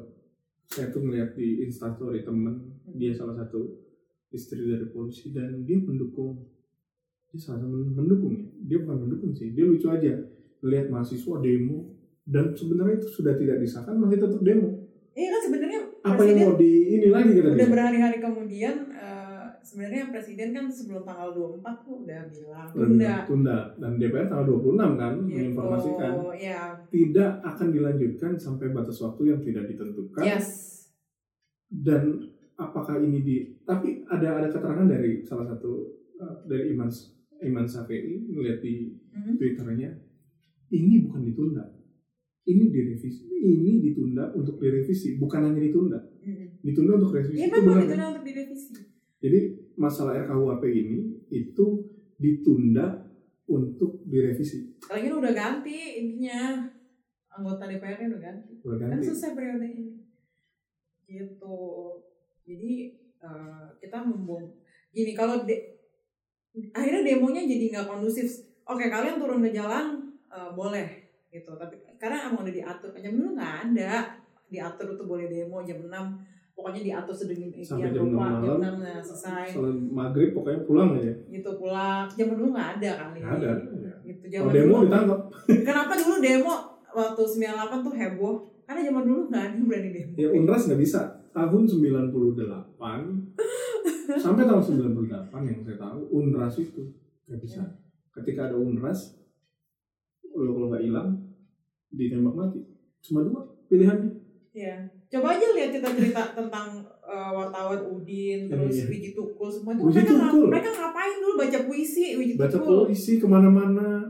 saya tuh melihat di instastory temen dia salah satu istri dari polisi dan dia mendukung dia salah satu mendukung ya? Dia bukan mendukung sih dia lucu aja. Melihat mahasiswa demo dan sebenarnya itu sudah tidak disahkan masih tetap demo. Iya kan sebenarnya apa yang mau di ini lagi kata udah berhari-hari kemudian sebenarnya presiden kan sebelum tanggal 24 tuh udah bilang tunda. tunda dan DPR tanggal 26 kan gitu menginformasikan ya tidak akan dilanjutkan sampai batas waktu yang tidak ditentukan yes dan apakah ini di tapi ada ada keterangan dari salah satu uh, dari Iman Iman Safei melihat di Mhm. twitternya ini bukan ditunda ini direvisi ini ditunda untuk direvisi bukan hanya ditunda Mhm. ditunda untuk revisi Iya itu benar itu kan? untuk direvisi jadi masalah RKUHP ini itu ditunda untuk direvisi ini udah ganti intinya anggota DPR-nya udah ganti. Kan berganti selesai periode ini. Gitu. Jadi eh, kita membom. Gini kalau de- akhirnya demonya jadi nggak kondusif. Oke kalian turun ke jalan eh, boleh gitu. Tapi karena emang udah diatur jam dulu nggak ada diatur tuh boleh demo jam 6 pokoknya diatur sedemikian jam rupa 6 jam malam. 6 nah selesai Soal maghrib pokoknya pulang aja gitu pulang jam dulu nggak ada kali Nggak ada gitu kalau zaman demo dulu ditangkap kenapa dulu demo waktu 98 tuh heboh karena zaman dulu nggak ada berani demo Ya Unras nggak bisa. Tahun 98 sampai tahun 98 yang saya tahu Unras itu nggak bisa. Ketika ada Unras, lo kalau nggak hilang ditembak mati. Cuma dua pilihannya. Iya. Coba aja lihat cerita-cerita tentang uh, wartawan Udin, terus Iya, iya. Wiji Tukul semua itu Wiji mereka, Tukul. mereka ngapain dulu baca puisi Wiji Baca Tukul polisi ke mana-mana.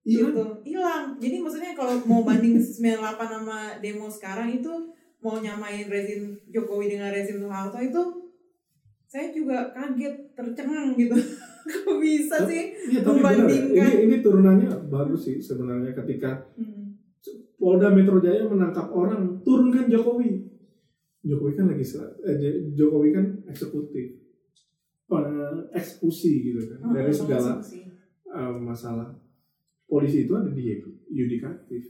Hilang. gitu. Hilang. Jadi maksudnya kalau mau banding 98 sama demo sekarang itu mau nyamain rezim Jokowi dengan rezim Soeharto itu saya juga kaget, tercengang gitu. Kok bisa sih? Iya ya. Membandingkan. Ini ini turunannya bagus sih sebenarnya ketika Hmm. Polda Metro Jaya menangkap orang, turunkan Jokowi. Jokowi kan lagi eh, Jokowi kan eksekutif, eksekusi gitu kan dari Oh, segala eh, masalah. Polisi itu ada di yudikatif.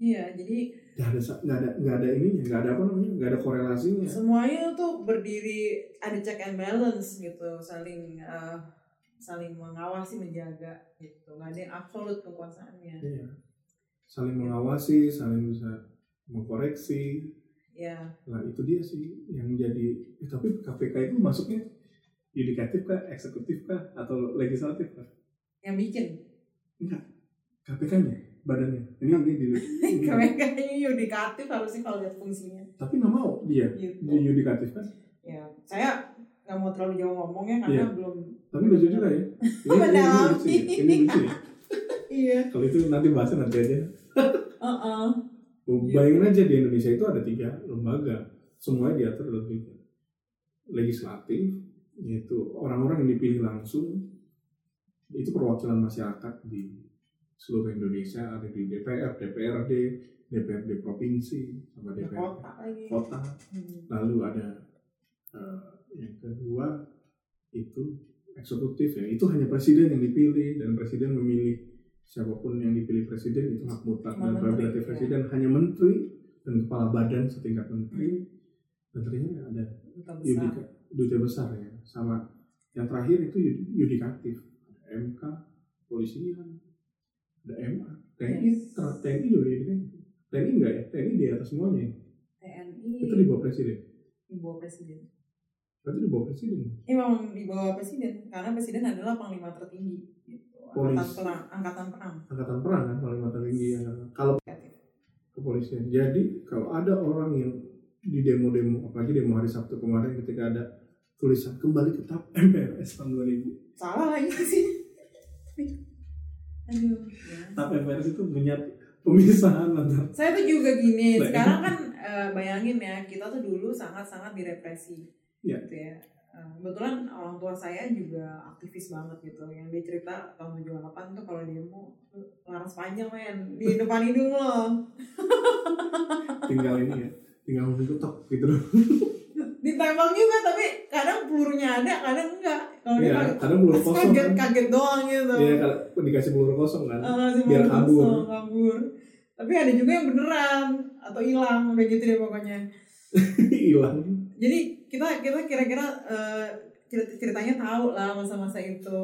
Iya, jadi Nggak ada nggak ada nggak ada ininya, nggak ada apa namanya, nggak ada korelasinya. semuanya tuh berdiri ada check and balance gitu saling eh, saling mengawasi menjaga gitu nggak ada yang absolut kekuasaannya Iya. Saling mengawasi, saling bisa mengkoreksi. ya Nah itu dia sih yang jadi. eh, tapi KPK itu masuknya yudikatif kah, eksekutif kah, atau legislatif kah? yang bikin KPK-nya, badannya. Ini ini di. ini. kayaknya yudikatif harusnya kalau lihat fungsinya Tapi nggak mau dia gitu di yudikatif kan. ya saya nggak mau terlalu jauh ngomongnya karena Iya. belum Tapi lucu juga ya. Ini, ini, ini lucu ya. Ini lucu ya. iya Kalau itu nanti bahasnya nanti aja. Heeh. Bayangin aja di Indonesia itu ada tiga lembaga, semuanya diatur dalam tiga. Legislatif, yaitu orang-orang yang dipilih langsung, itu perwakilan masyarakat di seluruh Indonesia, ada di DPR, DPRD, DPRD provinsi, sama Ya, DPR kota kota. Hmm. Lalu ada eh, yang kedua itu eksekutif ya, itu hanya presiden yang dipilih dan presiden memilih siapa pun yang dipilih presiden itu hak mutlak dan prerogatif ya. presiden. Hanya menteri dan kepala badan setingkat menteri. Menterinya ada. Duta besar. Yudika, duta besar ya. Sama yang terakhir itu yud- yudikatif ada MK polisian ada MA TNI Yes. ter- TNI juga yudikatif TNI enggak ya? TNI di atas semuanya. Ya? TNI itu di bawah presiden. Di bawah presiden. Berarti di bawah presiden. Ini memang di bawah presiden. Karena presiden adalah panglima tertinggi gitu. angkatan Polis. perang angkatan perang angkatan perang kan paling tertinggi yang kalau kepolisian jadi kalau ada orang yang di demo-demo apalagi demo hari Sabtu kemarin ketika ada tulisan kembali ke TAP MPRS tahun 2000 salah lagi sih aduh ya. TAP MPRS itu menyat pemisahan antara saya tuh juga gini sekarang kan eh, bayangin ya kita tuh dulu sangat-sangat direpresi Iya. gitu ya kebetulan orang tua saya juga aktivis banget gitu. Yang dia cerita tahun 78 tuh kalau demo tuh laras panjang men. Di depan hidung lo. Tinggal ini ya tinggal menutup gitu. Ditembak juga tapi kadang pelurunya ada kadang enggak. Kalau dia Iya, kadang peluru kosong kaget kan. kaget doang gitu. Iya kalau dikasih peluru kosong kan Eh, si biar kabur. kosong, kabur. Tapi ada juga yang beneran atau hilang udah gitu deh pokoknya. Hilang. Jadi kita kita kira-kira eh, cerit- ceritanya tahu lah masa-masa itu.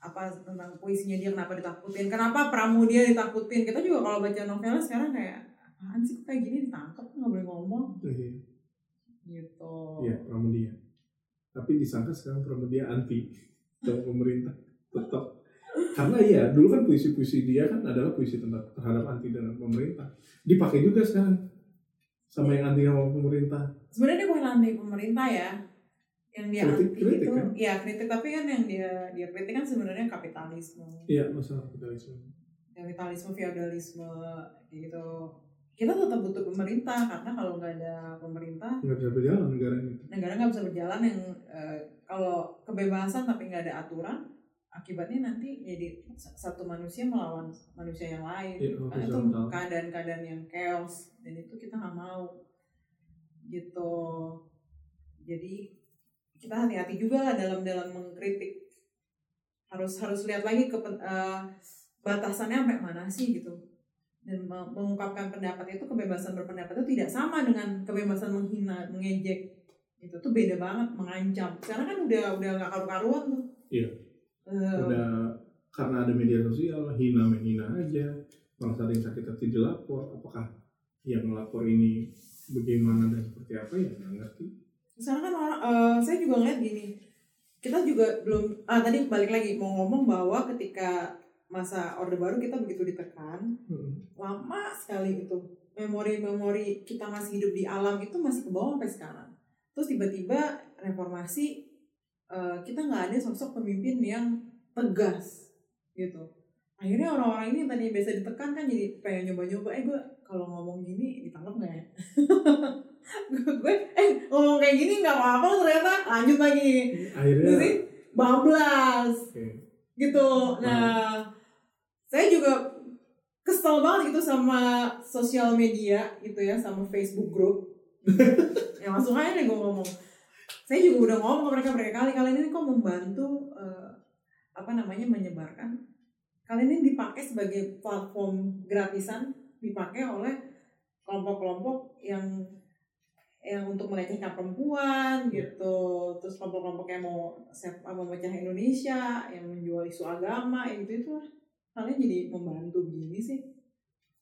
Apa tentang puisinya dia kenapa ditakutin kenapa Pramudia ditakutin. Kita juga kalau baca novelnya sekarang kayak apaan sih kayak gini? Ditangkap nggak boleh ngomong. Iya, gitu. Iya Pramudia tapi disangka sekarang Pramudia anti sama pemerintah tetap. Karena iya dulu kan puisi-puisi dia kan adalah puisi tentang terhadap anti dengan pemerintah. Dipakai juga sekarang sama yang anti sama pemerintah sebenarnya dia bukan anti pemerintah ya yang dia Kritik- anti kritik itu. kan? ya kritik. Tapi kan yang dia dia kritik kan sebenarnya kapitalisme. Iya masalah kapitalisme. Kapitalisme feodalisme gitu. Kita tetap butuh pemerintah karena kalau nggak ada pemerintah nggak bisa berjalan negara ini. negara nggak bisa berjalan yang eh, kalau kebebasan tapi nggak ada aturan akibatnya nanti jadi satu manusia melawan manusia yang lain. Iya, karena itu keadaan-keadaan yang chaos dan itu kita nggak mau gitu. Jadi kita hati-hati juga lah dalam dalam mengkritik. Harus harus lihat lagi ke eh, batasannya sampai mana sih gitu. Dan me- mengungkapkan pendapat itu kebebasan berpendapat itu tidak sama dengan kebebasan menghina mengejek. Itu tuh beda banget mengancam. Sekarang kan udah udah nggak karu-karuan tuh. Iya. Eh, udah karena ada media sosial hina menghina aja. Ada yang sakit hati dilapor apakah yang melapor ini bagaimana dan seperti apa ya nggak ngerti Misalnya kan orang, eh, saya juga ngeliat gini, kita juga belum, ah tadi balik lagi mau ngomong bahwa ketika masa orde baru kita begitu ditekan, Hmm. lama sekali itu memori-memori kita masih hidup di alam itu masih ke bawah sampai sekarang. Terus tiba-tiba reformasi eh, kita nggak ada sosok pemimpin yang tegas gitu. Akhirnya orang-orang ini yang tadi biasa ditekan kan jadi pengen nyoba-nyoba, eh gue kalau ngomong gini ditangkap nggak ya? gue eh ngomong kayak gini nggak apa-apa ternyata lanjut lagi. Akhirnya jadi bablas. Oke. gitu. Nah saya juga kesel banget gitu sama sosial media gitu ya sama Facebook group. Ya langsung aja deh gue ngomong. Saya juga udah ngomong ke mereka berkali kalian ini kok membantu eh, apa namanya menyebarkan kalian ini dipakai sebagai platform gratisan dipakai oleh kelompok-kelompok yang yang untuk melecehkan perempuan gitu. Terus kelompok-kelompok yang mau mau memecah Indonesia yang menjual isu agama yang gitu itu kalian jadi membantu begini sih.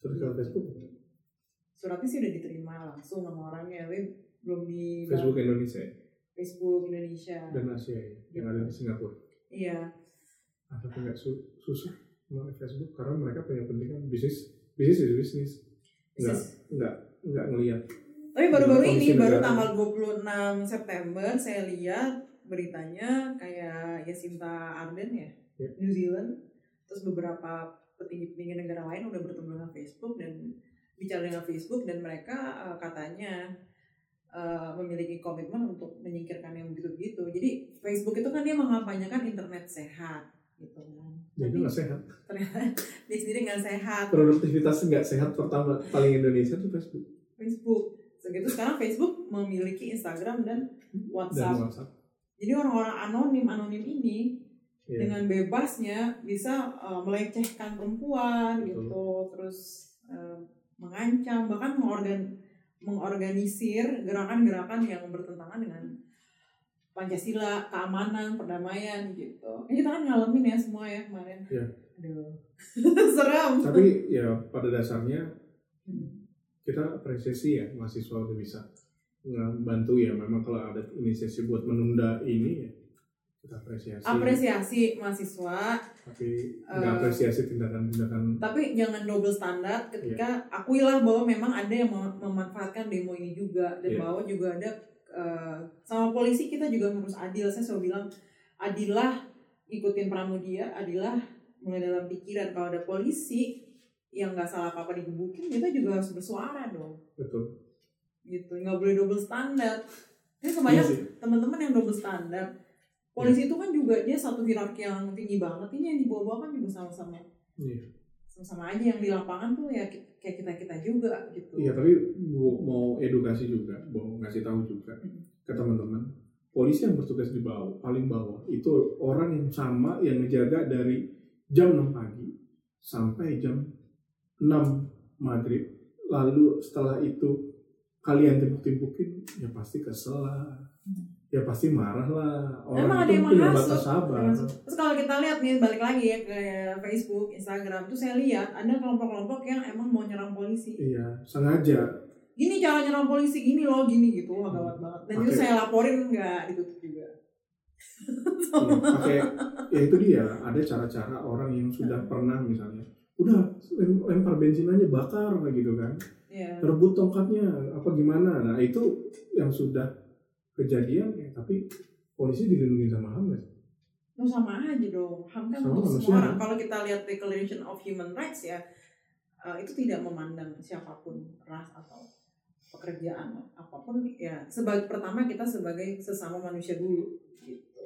Terus kalau Facebook. Suratnya sih udah diterima langsung sama orangnya tapi belum di Facebook Indonesia? Facebook Indonesia. Dan Asia ya, yang ada di Singapura. Iya. Tapi nggak su- susah melalui Facebook karena mereka punya kepentingan bisnis bisnis is bisnis nggak nggak nggak ngelihat tapi baru-baru Kondisi ini baru tanggal 26 September saya lihat beritanya kayak Yasinta Arden ya Ya. New Zealand terus beberapa petinggi-petinggi negara lain udah bertemu dengan Facebook dan bicara dengan Facebook dan mereka eh, katanya eh, memiliki komitmen untuk menyingkirkan yang begitu-begitu. Jadi Facebook itu kan dia mengampanyakan internet sehat gitu. Jadi nggak sehat ternyata dia sendiri nggak sehat. produktivitas nggak sehat pertama paling Indonesia tuh Facebook Facebook. Segitu sekarang Facebook memiliki Instagram dan dan WhatsApp. WhatsApp Jadi orang-orang anonim anonim ini Iya. dengan bebasnya bisa uh, melecehkan perempuan Betul. gitu, terus uh, mengancam bahkan mengorgan mengorganisir gerakan-gerakan yang bertentangan dengan Pancasila, keamanan, perdamaian gitu. Ini kita kan ngalamin ya semua ya kemarin. Iya. Aduh. Serem. tapi ya pada dasarnya Hmm. kita apresiasi ya mahasiswa udah bisa ngebantu ya memang kalau ada inisiasi buat menunda ini ya kita apresiasi Apresiasi mahasiswa, tapi nggak Eh, apresiasi tindakan-tindakan tapi jangan double standar ketika akuilah bahwa memang ada yang mem- memanfaatkan demo ini juga dan Iya. bahwa juga ada eh, sama polisi kita juga harus adil. Saya selalu bilang adilah ikutin pramudia adilah mulai dalam pikiran. Kalau ada polisi yang nggak salah apa apa digebukin kita juga harus bersuara dong. Betul. Gitu. Nggak boleh double standar ini Iya kebanyakan sih. teman-teman yang double standar polisi itu kan juga dia satu hierarki yang tinggi banget. Ini yang di bawah-bawah kan juga sama-sama Iya. Sama-sama aja yang di lapangan tuh ya kayak kita kita juga gitu Iya tapi mau, mau edukasi juga, mau ngasih tahu juga ke teman-teman. Polisi yang bertugas di bawah, paling bawah itu orang yang sama yang ngejaga dari jam 6 pagi sampai jam 6 maghrib. Lalu setelah itu kalian timpuk-timpukin, ya pasti kesel lah. Hmm. Ya pasti marah lah. Orang Emang ada itu yang punya menghasut. batas sabar. terus kalau kita lihat nih balik lagi ya ke Facebook Instagram tuh saya lihat ada kelompok-kelompok yang emang mau nyerang polisi Iya, sengaja. gini cara nyerang polisi gini loh gini gitu wah gawat banget dan itu Oke. saya laporin nggak ditutup juga pakai ya itu dia ada cara-cara orang yang sudah pernah misalnya udah lem- lempar bensin aja bakar gitu kan ya rebut tongkatnya apa gimana nah itu yang sudah kejadian ya tapi polisi dilindungi sama HAM ya? Nah, sama aja dong. HAM kan Sama untuk semua orang. kalau kita lihat Declaration of Human Rights ya eh, itu tidak memandang siapa pun ras atau pekerjaan apa pun ya sebagai pertama kita sebagai sesama manusia dulu gitu.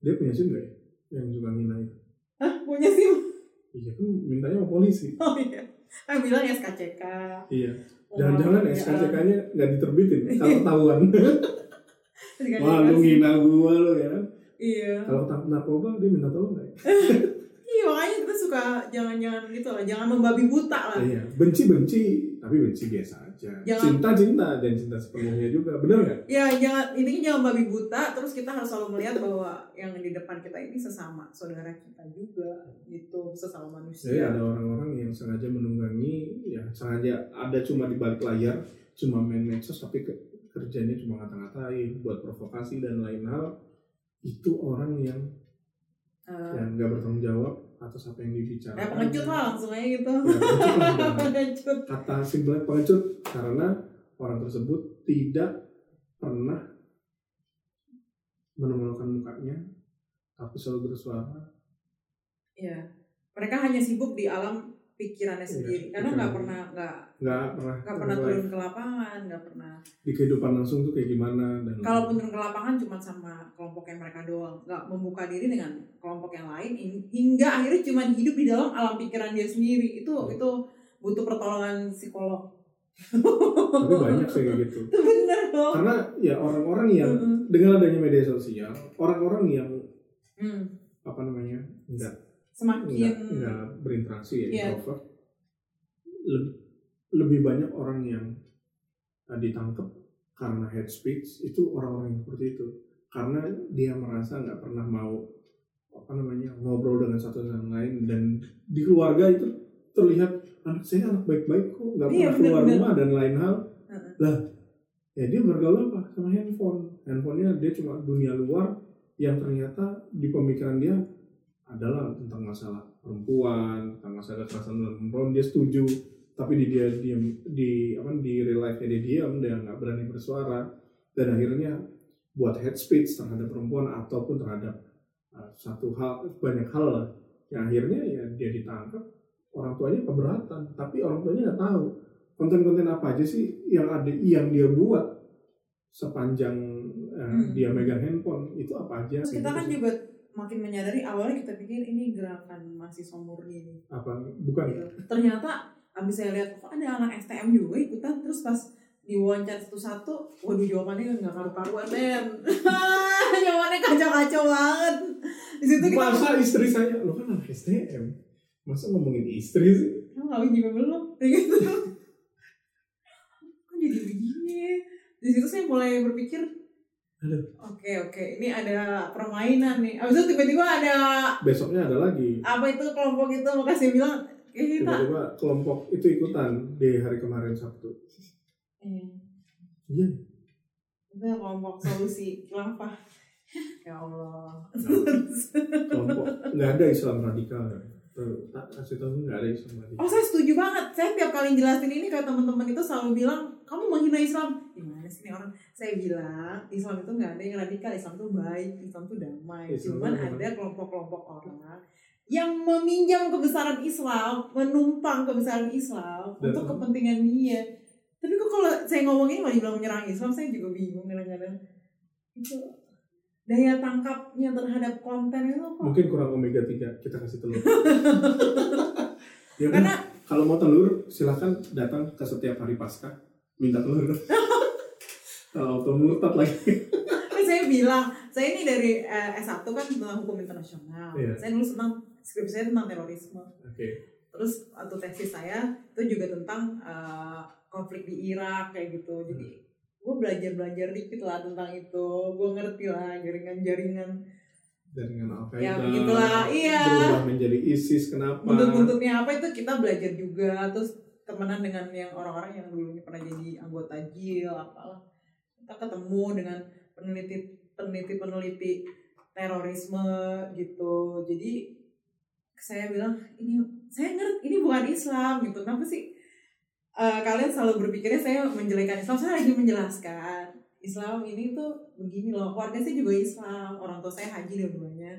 Dia punya sim ya yang suka ngina itu? Hah, punya sih iya kan mintanya sama polisi. Oh iya. Kan bilang SKCK. iya. Oh, jangan-jangan. SKCK-nya nggak diterbitin kalau ketahuan. wah lu ngina gua lu ya Iya. kalau ketangkep narkoba dia minta tolong nggak ya? Iya makanya kita suka jangan-jangan gitu lah jangan membabi buta lah Iya, benci-benci, tapi benci biasa aja. Jangan- Cinta-cinta dan cinta sepenuhnya juga, bener nggak? ya jangan intinya jangan babi buta terus kita harus selalu melihat bahwa yang di depan kita ini sesama saudara kita juga gitu sesama Jadi manusia ada orang-orang yang sengaja menunggangi, ya sengaja ada cuma di balik layar, cuma main medsos, tapi ke- kerjanya cuma ngata-ngatain, buat provokasi dan lain hal. Itu orang yang Eh, yang nggak bertanggung jawab atas apa yang dibicarakan. ya pengecut lah langsung aja gitu. Ya, pengecut kata simpelnya pengecut karena orang tersebut tidak pernah menongolkan mukanya tapi selalu bersuara. Ya mereka hanya sibuk di alam pikirannya Iya, sendiri. Karena nggak pernah nggak nggak pernah nggak pernah turun ke lapangan nggak pernah. Di kehidupan langsung tuh kayak gimana dan kalaupun turun ke lapangan cuma sama kelompok yang mereka doang. Nggak membuka diri dengan kelompok yang lain hin- hingga akhirnya cuma hidup di dalam alam pikiran dia sendiri. Itu Hmm. itu butuh pertolongan psikolog. Tapi banyak sih kayak gitu. Itu bener loh karena ya orang-orang yang Mm-mm. dengan adanya media sosial orang-orang yang Hmm. apa namanya nggak semakin nggak nggak berinteraksi ya Iya. introvert. Lebih, lebih banyak orang yang uh, ditangkap karena hate speech itu orang-orang yang seperti itu. Karena dia merasa nggak pernah mau apa namanya ngobrol dengan satu dengan lain dan di keluarga itu terlihat anak saya anak baik-baik kok nggak Iya, pernah keluar rumah dan lain hal. Lah ya dia bergaul apa sama handphone? Handphonenya dia cuma dunia luar yang ternyata di pemikiran dia adalah tentang masalah perempuan tentang masalah kekerasan dalam perempuan dia setuju. Tapi di dia diam di apa di real life dia diam dia nggak berani bersuara. Dan akhirnya buat hate speech terhadap perempuan ataupun terhadap uh, satu hal banyak hal lah. Yang akhirnya ya dia ditangkap orang tuanya keberatan. Tapi orang tuanya nggak tahu konten-konten apa aja sih yang ada yang dia buat sepanjang uh, Hmm. dia megang handphone. Itu apa aja terus kita gitu kan juga makin menyadari awalnya kita pikir ini gerakan mahasiswa murni nih apa? Bukan. Gitu. ternyata abis saya lihat kok ada anak STM juga ikutan. Terus pas diwawancara satu-satu waduh jawabannya nggak karu-karuan men jawabannya kacau-kacau banget. Di situ kita masa istri saya lo kan anak STM masa ngomongin istri sih? Emang kawin juga belum. Kayak gitu. Kok jadi begini? Di situ saya mulai berpikir Aduh. oke oke. Ini ada permainan nih. Abis itu tiba-tiba ada besoknya ada lagi. Apa itu kelompok itu? Makasih bilang kita tiba-tiba kelompok itu ikutan di hari kemarin Sabtu. Eh, iya. Itu kelompok solusi kenapa ya Allah. Kelompok. Nggak ada Islam radikal. Tak kasih tahu nggak ada Islam radikal. Oh saya setuju banget. Saya tiap kali jelasin ini ke teman-teman itu selalu bilang kamu menghina Islam. Gimana sih ini orang? Saya bilang Islam itu nggak ada yang radikal. Islam itu baik. Islam itu damai. Islam Cuman itu ada kelompok-kelompok orang yang meminjam kebesaran Islam, menumpang kebesaran Islam Dan- untuk kepentingan dia. Tapi kok kalau saya ngomongin malah dibilang menyerang Islam, saya juga bingung kadang-kadang. Itu daya tangkapnya terhadap konten itu kok mungkin kurang omega 3 kita kasih telur ya kan karena kalau mau telur silahkan datang ke setiap hari pasca minta telur kalau auto murtad lagi. Kan saya bilang saya ini dari eh, S1 kan tentang hukum internasional. Iya. saya nulis tentang skripsi saya tentang terorisme. Oke. Terus waktu tesis saya itu juga tentang eh, konflik di Irak kayak gitu. Jadi gue belajar belajar dikit lah tentang itu. Gue ngerti lah jaringan-jaringan. Jaringan Al Ya, begitulah, iya. berubah menjadi ISIS kenapa? Buntut-buntutnya apa itu kita belajar juga. Terus temenan dengan yang orang-orang yang dulunya pernah jadi anggota JIL apalah kita ketemu dengan peneliti peneliti peneliti terorisme gitu. Jadi saya bilang ini saya ngerti ini bukan Islam gitu. Kenapa sih? Eh, kalian selalu berpikirnya saya menjelekan Islam. Saya lagi menjelaskan Islam ini tuh begini loh keluarga saya juga Islam orang tua saya haji dua-duanya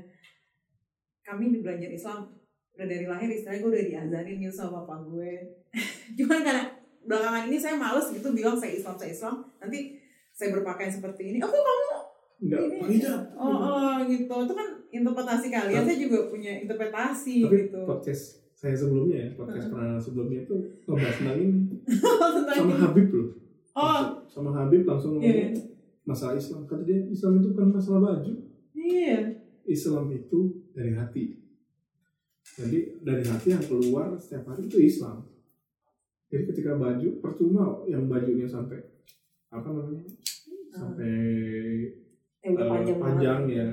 kami di belajar Islam udah dari lahir istilahnya gue udah diajarin gitu sama bapak gue. Cuman karena belakangan ini saya males gitu bilang saya Islam saya Islam. Nanti saya berpakaian seperti ini oh kok kamu enggak Ini- hijab oh, oh gitu. Itu kan interpretasi kalian saya juga punya interpretasi tapi gitu. podcast saya sebelumnya ya podcast pernah sebelumnya itu ngebahas tentang ini. Sama. Habib loh. Oh. Sama Habib langsung ngomong masalah Islam. Kata dia Islam itu bukan masalah baju. Iya. Islam itu dari hati. Jadi dari hati yang keluar setiap hari itu Islam. Jadi ketika baju percuma yang bajunya sampai apa namanya sampai yang udah eh, panjang, panjang banget. ya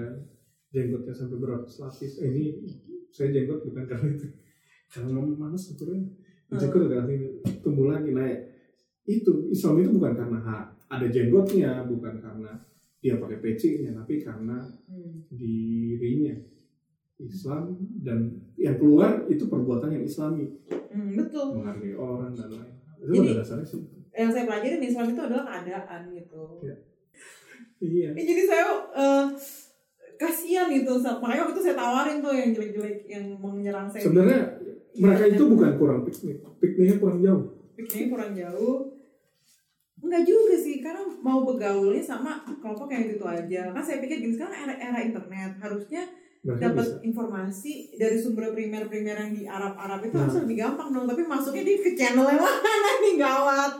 jenggotnya sampai beratus lapis. Eh, ini saya jenggot bukan karena itu karena memang malas sebetulnya Hmm. jenggot karena ini tumbuh lagi naik. Itu Islam itu bukan karena ha- ada jenggotnya, bukan karena dia pakai pecinya, tapi karena Hmm. dirinya Islam dan yang keluar itu perbuatan yang Islami Hmm, betul. menghargai orang dan lain itu Jadi- pada dasarnya sih Yang saya pelajari di Islam itu adalah keadaan gitu. Iya. iya. Ya, jadi saya eh, kasihan itu makanya waktu itu saya tawarin tuh yang jelek-jelek yang menyerang saya. Sebenarnya mereka itu bukan kurang piknik. Pikniknya kurang jauh. Pikirnya kurang jauh. Enggak juga sih karena mau bergaulnya sama kelompok yang itu, aja. Kan saya pikir gini sekarang era, era internet harusnya dapat informasi dari sumber primer-primer yang di Arab-Arab itu Nah. harus lebih gampang dong tapi masuknya di ke channel yang mana nih gawat.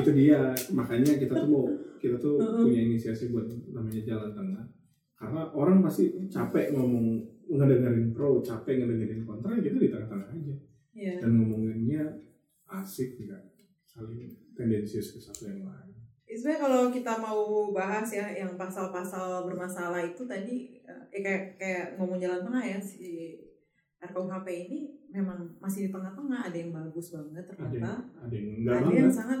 Itu dia makanya kita tuh mau kita tuh punya inisiasi buat namanya jalan tengah. Karena orang pasti capek ngomong ngedengerin pro capek ngedengerin kontra ya gitu di tengah-tengah aja. Iya. dan ngomonginnya asik nggak saling tendensius ke satu yang lain Sebenarnya kalau kita mau bahas ya yang pasal-pasal bermasalah itu tadi eh, eh, kayak kayak ngomong jalan tengah ya si RKUHP ini memang masih di tengah-tengah ada yang bagus banget ada yang ternyata. ada yang enggak ada banget. yang sangat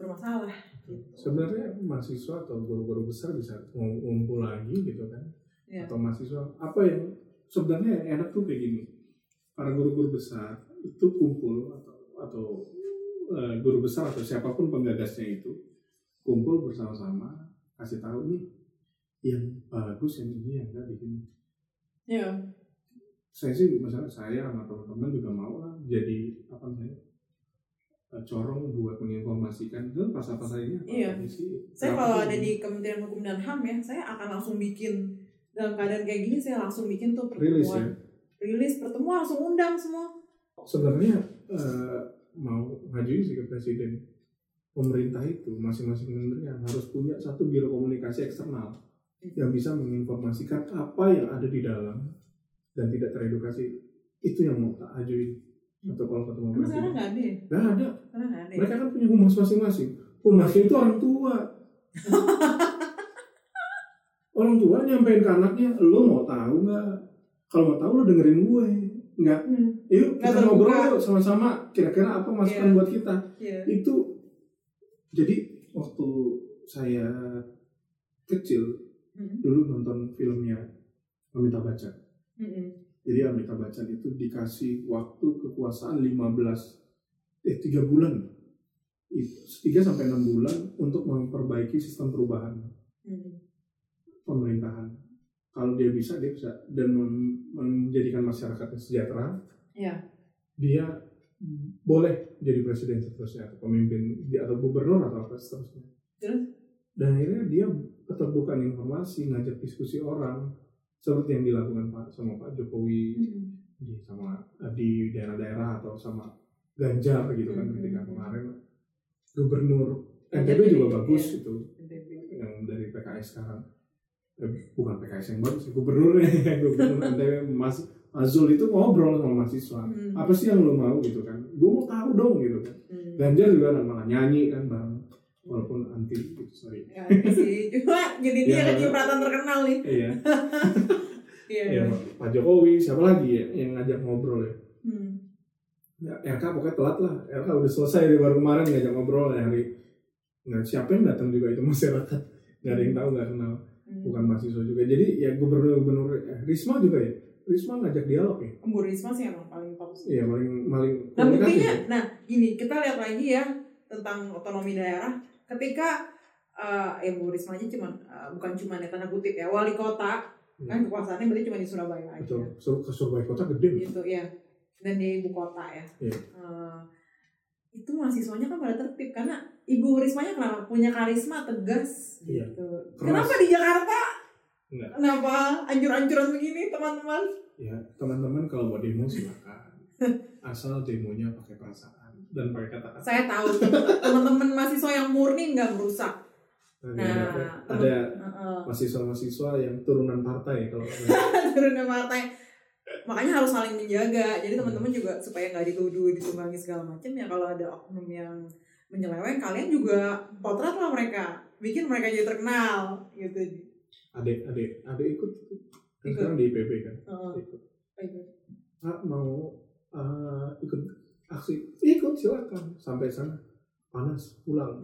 bermasalah gitu. sebenarnya mahasiswa atau guru-guru besar bisa ngum- ngumpul lagi gitu kan? Iya. atau mahasiswa apa yang sebenarnya yang enak tuh kayak gini. Para guru-guru besar itu kumpul atau atau eh, guru besar atau siapa pun penggagasnya itu kumpul bersama-sama kasih tahu nih yang bagus yang ini yang enggak di sini Iya. saya sih misalnya saya sama teman-teman juga mau lah jadi apa namanya eh, corong buat menginformasikan itu pasal-pasal ini apa Iya. sih Saya kalau ada di Kementerian Hukum dan HAM ya, saya akan langsung bikin dalam keadaan kayak gini saya langsung bikin tuh rilis pertemuan. ya Rilis pertemuan langsung undang semua. sebenarnya eh, mau ngajuin sih ke presiden pemerintah itu masing-masing menteri yang harus punya satu biro komunikasi eksternal yang bisa menginformasikan apa yang ada di dalam dan tidak teredukasi. Itu yang mau tak ajuin atau kalau ketemu Emang sekarang presiden nggak ada ya? nggak ada. Ada ya? mereka kan punya humas masing-masing. Humasnya itu orang tua. Orang tua nyampein ke anaknya lo mau tahu nggak? Kalau mau tahu lo dengerin gue. Nggak. Hmm, yuk kita ngobrol sama-sama. Kira-kira apa masukan Iya. buat kita? Iya. itu jadi waktu saya kecil Hmm, dulu nonton filmnya Amitabh Bachchan. Hmm, jadi Amitabh Bachchan itu dikasih waktu kekuasaan 15 eh 3 bulan. Itu, 3 sampai 6 bulan untuk memperbaiki sistem perubahan hmm. pemerintahan. Kalau dia bisa dia bisa. Dan menjadikan masyarakatnya sejahtera Iya. dia boleh jadi presiden seterusnya atau pemimpin atau gubernur atau apa seterusnya Terus? dan akhirnya dia keterbukaan informasi ngajak diskusi orang seperti yang dilakukan Pak sama Pak Jokowi Hmm. di sama di daerah-daerah atau sama Ganjar gitu kan Hmm. ketika kemarin gubernur NTB juga bagus iya. itu yang dari PKS sekarang Eh, bukan PKS yang bagus gubernurnya gubernur NTB Mas Azul itu ngobrol sama mahasiswa Hmm. apa sih yang lo mau gitu kan gue mau tahu dong gitu kan Hmm. Ganjar juga malah nyanyi kan bareng walaupun anti gitu sorry Ya, sih. Cuma jadi dia Ya. kecipratan terkenal nih. iya Iya. ya, Pak Jokowi siapa lagi ya yang ngajak ngobrol ya Hmm. ya RK pokoknya telat lah RK udah selesai di baru kemarin ngajak ngobrol ya hari nggak siapa yang datang juga itu masyarakat nggak ada yang tahu nggak kenal Hmm. bukan mahasiswa juga jadi ya gubernur gubernur eh, Risma juga ya Risma ngajak dialog ya Bu Risma sih emang paling sih. iya paling paling Nah buktinya, ya. nah gini kita lihat lagi ya tentang otonomi daerah. Ketika eh ya Bu Risma aja cuman eh, bukan cuma ya tanda kutip ya wali kota kan Hmm. kekuasaannya berarti cuma di Surabaya aja. betul Sur ke Surabaya kota gede. Gitu ya. Dan di ibu kota ya. Iya. Eh, itu mahasiswanya kan pada tertib karena Ibu Rismanya kenapa punya karisma tegas Iya. gitu. Keras. Kenapa di Jakarta? Enggak. Kenapa? Anjur-anjuran begini teman-teman? ya teman-teman kalau mau demo silakan. Asal demonya pakai perasaan dan pakai kata-kata. Saya tahu teman-teman mahasiswa yang murni nggak merusak. Nah, ada Heeh. mahasiswa-mahasiswa yang turunan partai kalau turunan partai. Makanya harus saling menjaga. Jadi teman-teman juga supaya nggak dituduh ditunggangi segala macam ya kalau ada oknum yang menyeleweng kalian juga potret lah mereka. Bikin mereka jadi terkenal gitu Adik, adik, adik ikut. Kan Ikut. sekarang di IPB kan. Heeh. Ikut. Kak mau eh, ikut aksi? Ikut silakan. Sampai sana panas pulang.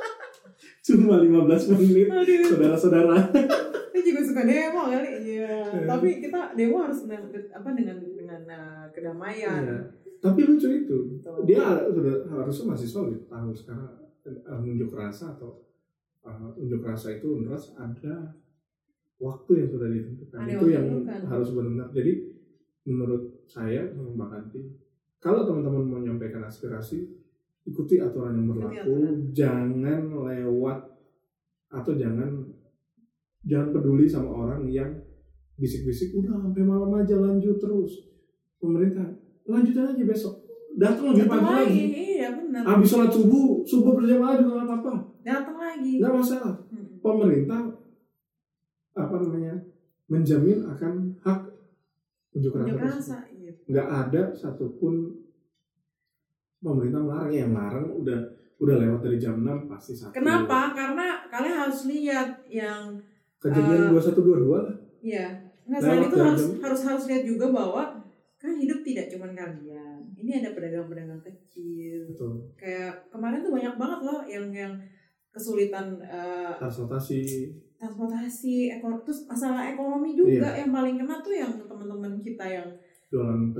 Cuma 15 menit. Saudara-saudara. saya juga suka demo kali iya Iya. tapi kita demo harus dengan apa dengan dengan uh, kedamaian Iya. Tapi lucu itu. Dia harusnya masih solid tahu sekarang eh, unjuk rasa atau eh, unjuk rasa itu unras ada waktu yang sudah ditentukan. Ada itu yang ditentukan. harus benar. Jadi menurut saya sama Mbak Kanti, kalau teman-teman mau menyampaikan aspirasi, ikuti aturan yang berlaku, aturan. jangan lewat atau jangan jangan peduli sama orang yang bisik-bisik udah sampai malam aja lanjut terus pemerintah lanjutin aja besok datang lebih pagi lagi iya benar habis sholat subuh subuh berjamaah juga nggak apa-apa datang lagi. Nggak masalah. Hmm. pemerintah apa namanya menjamin akan hak unjuk rasa iya. Nggak ada satupun pemerintah melarang. Ya melarang udah udah lewat dari jam 6 pasti satu. Kenapa? Karena kalian harus lihat yang kejadian Eh, dua satu dua dua lah. Iya, nggak selain itu harus jam- harus harus lihat juga bahwa kan hidup tidak cuma kalian. Ini ada pedagang-pedagang kecil. betul. Kayak kemarin tuh banyak banget loh yang yang kesulitan eh, transportasi. transportasi, ekonomi, terus masalah ekonomi juga Iya. yang paling kena tuh yang teman-teman kita yang jualan pedagang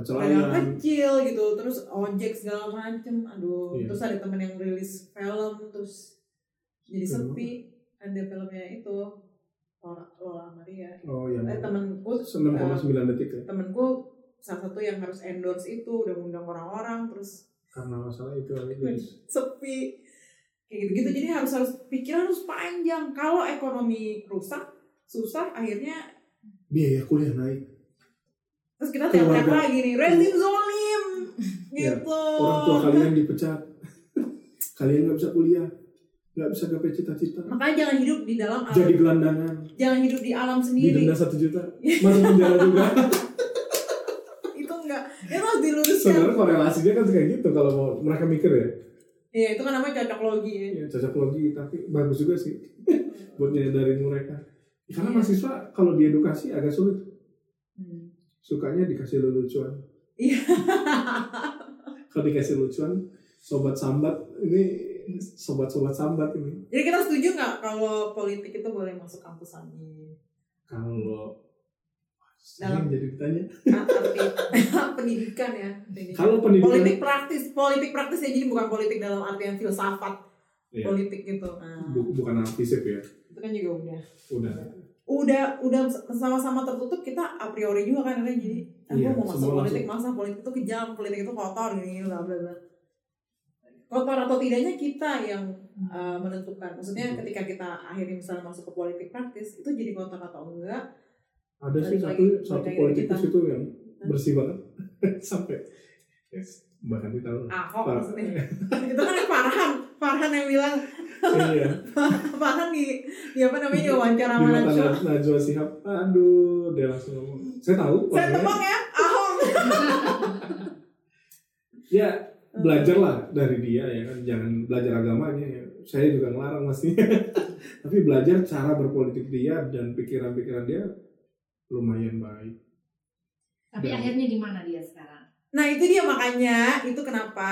pecelayan kecil gitu, terus ojek segala macem, aduh, Iya. terus ada temen yang rilis film, terus jadi Film sepi, ada filmnya itu Lola, Lola Maria. oh yang Eh, temenku 6,9 detik ya? temenku salah satu yang harus endorse itu udah ngundang orang-orang terus karena masalah itu lagi sepi kayak gitu-gitu. Jadi harus harus pikiran harus panjang. Kalau ekonomi rusak susah akhirnya biaya kuliah naik. Terus kita Keluarga. lagi nih rezim zolim! Iya. gitu. orang tua kalian dipecat. Kalian nggak bisa kuliah nggak bisa gapai cita-cita. Makanya jangan hidup di dalam alam. Jadi gelandangan. Jangan hidup di alam sendiri. didenda satu juta. Masuk penjara juga. Itu enggak itu harus diluruskan. Sebenarnya korelasinya kan kayak gitu kalau mau mereka mikir ya iya itu kan namanya cocok logi ya ya cocok logi tapi bagus juga sih buat nyadarin mereka karena Iya. mahasiswa kalau diedukasi agak sulit Hmm. sukanya dikasih lelucuan Iya. kalau dikasih lucuan sobat sambat ini sobat-sobat sambat ini jadi kita setuju nggak kalau politik itu boleh masuk kampus lagi kalau Dalam- jadi ditanya Ah, pendidikan ya. Pendidikan. kalau pendidikan politik praktis politik praktis ya jadi bukan politik dalam artian filsafat Iya. politik gitu. Nah, Bu- bukan antisip ya? Itu kan juga udah. Udah. Udah udah sama-sama tertutup kita a priori juga kan Ren. jadi ah, Iya, mau masuk politik masa politik itu kejam politik itu kotor gini bla bla bla. Kotor atau tidaknya kita yang uh, menentukan. Maksudnya Betul. ketika kita akhirnya misalnya masuk ke politik praktis itu jadi kotor atau enggak ada sih satu satu politikus itu yang bersih banget. Sampai yes, bahkan kita tahu ahok maksudnya? Itu kan Farhan. Farhan yang bilang. Iya. Farhan di, di apa namanya di wawancara di sama Najwa. Naj- Najwa Shihab. Aduh dia langsung ngomong. Saya tahu saya tebak ya ahok. Ya belajar lah dari dia ya kan. Jangan belajar agamanya ya. Saya juga ngelarang maksudnya. Tapi belajar cara berpolitik dia dan pikiran-pikiran dia lumayan baik Tapi Dan- akhirnya di mana dia sekarang? Nah itu dia makanya itu kenapa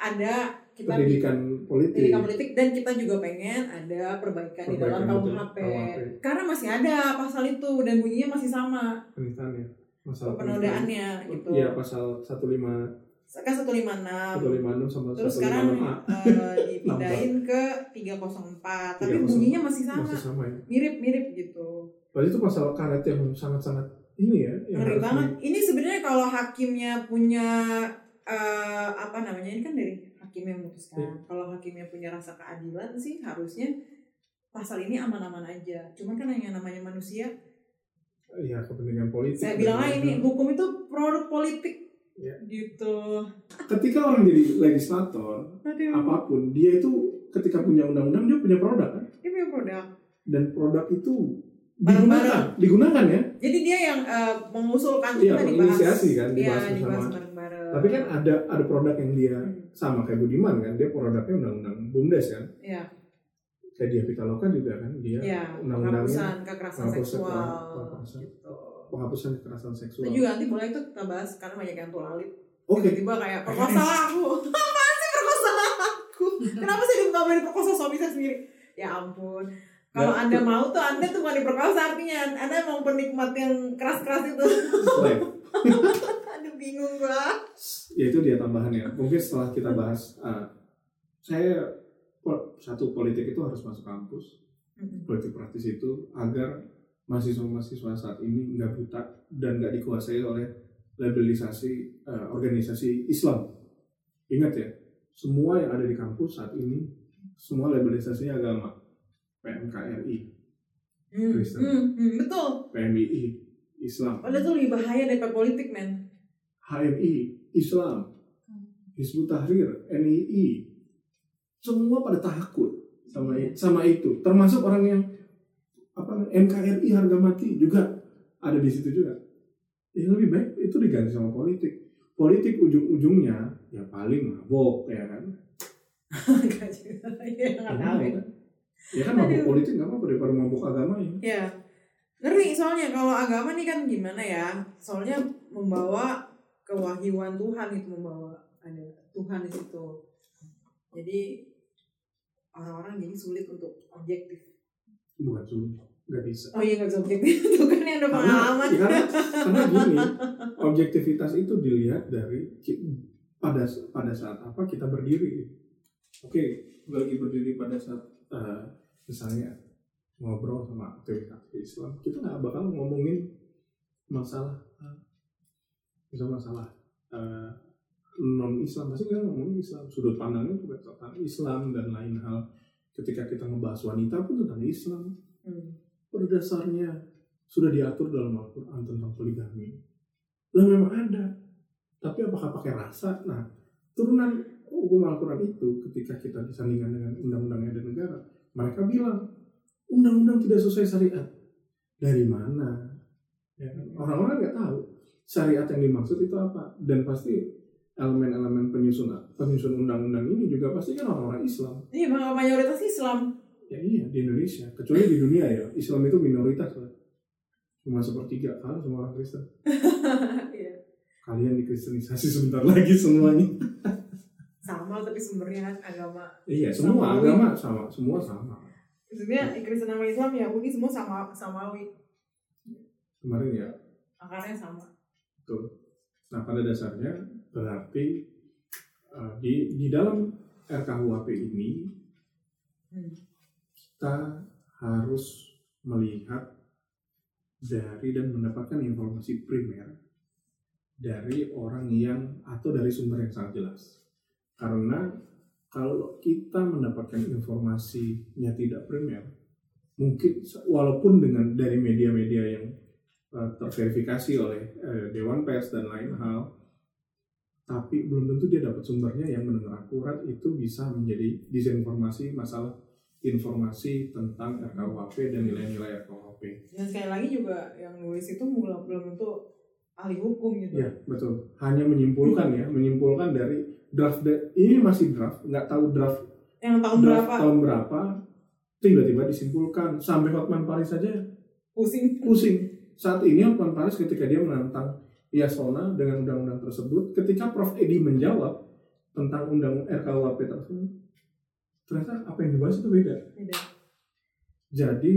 ada kita di pendidikan politik pendidikan politik dan kita juga pengen ada perbaikan, di dalam Perbaikan. KUHP karena masih ada pasal itu dan bunyinya masih sama penistaan ya masalah penodaannya gitu. iya pasal 15 Kan 156 156 sama terus sekarang 156A eh, dipindahin ke 304 tapi 304. bunyinya masih sama masih sama ya mirip-mirip gitu. Berarti itu pasal karet yang sangat-sangat ini ya yang Ngeri banget. di- Ini sebenarnya kalau hakimnya punya eh, apa namanya ini kan dari hakim yang memutuskan. Iya. Kalau hakimnya punya rasa keadilan sih harusnya pasal ini aman-aman aja. Cuman kan yang namanya manusia, Iya kepentingan politik. saya bilang lah ini hukum itu produk politik. Iya. Gitu. Ketika orang jadi legislator Aduh. apa pun dia itu ketika punya undang-undang dia punya produk kan Ini punya produk. dan produk itu digunakan digunakan ya Jadi dia yang eh, mengusulkan iya kita dibahas. kan Iya, dibahas dibahas bersama bareng-bareng. tapi kan ada ada produk yang dia Hmm, sama kayak Budiman kan dia produknya undang-undang bumdes kan Iya, kayak dia Pitaloka juga kan dia iya. undang-undangnya kekerasan seksual. kekerasan. Gitu. Penghapusan kekerasan seksual Itu juga nanti boleh itu kita bahas karena banyak yang tulalit. oke Tiba-tiba kayak perkosa aku. Apaan sih perkosa aku? Kenapa sih ditambahin perkosa suami saya sendiri? Ya ampun. Kalau Ya, anda mau tuh anda tuh mau diperkosa artinya anda mau penikmat yang keras-keras itu. Aduh bingung gua. ya itu dia tambahannya mungkin setelah kita bahas uh, saya satu politik itu harus masuk kampus politik praktis itu agar mahasiswa-mahasiswa saat ini nggak buta dan nggak dikuasai oleh labelisasi uh, organisasi Islam. Ingat ya, semua yang ada di kampus saat ini semua labelisasinya agama. PMKRI, Hmm, Kristen. hmm, hmm, betul. PMII, Islam, Padahal itu lebih bahaya daripada politik, men. HMI, Islam, Hizbut Tahrir, NII, semua pada takut sama sama itu. Termasuk orang yang apa NKRI harga mati juga ada di situ juga. Yang lebih baik itu diganti sama politik. Politik ujung-ujungnya ya paling mabok ya kan. Enggak juga. Ya, nggak tahu Mabok itu. kan? Ya kan Aduh. politik nggak apa-apa daripada mabok agama ya. Ya. Ngeri soalnya kalau agama nih kan gimana ya? Soalnya membawa kewahyuan Tuhan itu membawa ada Tuhan di situ. Jadi orang-orang jadi sulit untuk objektif. Bukan sulit, nggak bisa. Oh iya nggak bisa objektif itu kan yang udah pengalaman. karena, karena gini, objektivitas itu dilihat dari pada pada saat apa kita berdiri. Oke, gue lagi berdiri pada saat eh, misalnya ngobrol sama aktivis Islam, kita nggak bakal ngomongin masalah eh, misal masalah non Islam, pasti kita ngomongin Islam, sudut pandangnya juga tentang Islam dan lain hal. Ketika kita ngebahas wanita pun tentang Islam, Hmm. pada dasarnya sudah diatur dalam Al-Quran tentang poligami. Lah memang ada. Tapi apakah pakai rasa? Nah, turunan hukum Al-Quran itu ketika kita disandingkan dengan undang-undang yang ada negara, mereka bilang, undang-undang tidak sesuai syariat. Dari mana? Ya kan? Orang-orang nggak tahu syariat yang dimaksud itu apa. Dan pasti elemen-elemen penyusun penyusun undang-undang ini juga pasti kan orang-orang Islam. Iya, bang mayoritas Islam. Ya iya di Indonesia, kecuali di dunia ya Islam itu minoritas lah. Cuma sepertiga kan semua orang Kristen. Iya. Kalian dikristenisasi sebentar lagi semuanya. Sama tapi sumbernya agama. iya semua Samawi. agama sama, semua sama. Maksudnya Kristen sama Islam ya mungkin semua sama samawi. Kemarin ya Akarnya sama. betul. Nah pada dasarnya berarti eh, di di dalam RKUHP ini Hmm. kita harus melihat dari dan mendapatkan informasi primer dari orang yang atau dari sumber yang sangat jelas. Karena kalau kita mendapatkan informasinya tidak primer, mungkin walaupun dengan dari media-media yang eh, terverifikasi oleh eh, Dewan Pers dan lain hal, tapi belum tentu dia dapat sumbernya yang benar-benar akurat itu bisa menjadi disinformasi masalah informasi tentang RKUHP dan nilai-nilai RKUHP. Dan sekali lagi juga yang nulis itu belum belum tentu ahli hukum gitu. Ya betul. Hanya menyimpulkan ya, menyimpulkan dari draft ini masih draft, nggak tahu draft Yang tahun draft berapa tahun berapa, tiba-tiba disimpulkan sampai Hotman Paris saja pusing. pusing. Saat ini Hotman Paris ketika dia menantang Yasona dengan undang-undang tersebut, ketika Prof Edi menjawab tentang undang RKUHP tersebut, ternyata apa yang dibahas itu beda. Beda. Jadi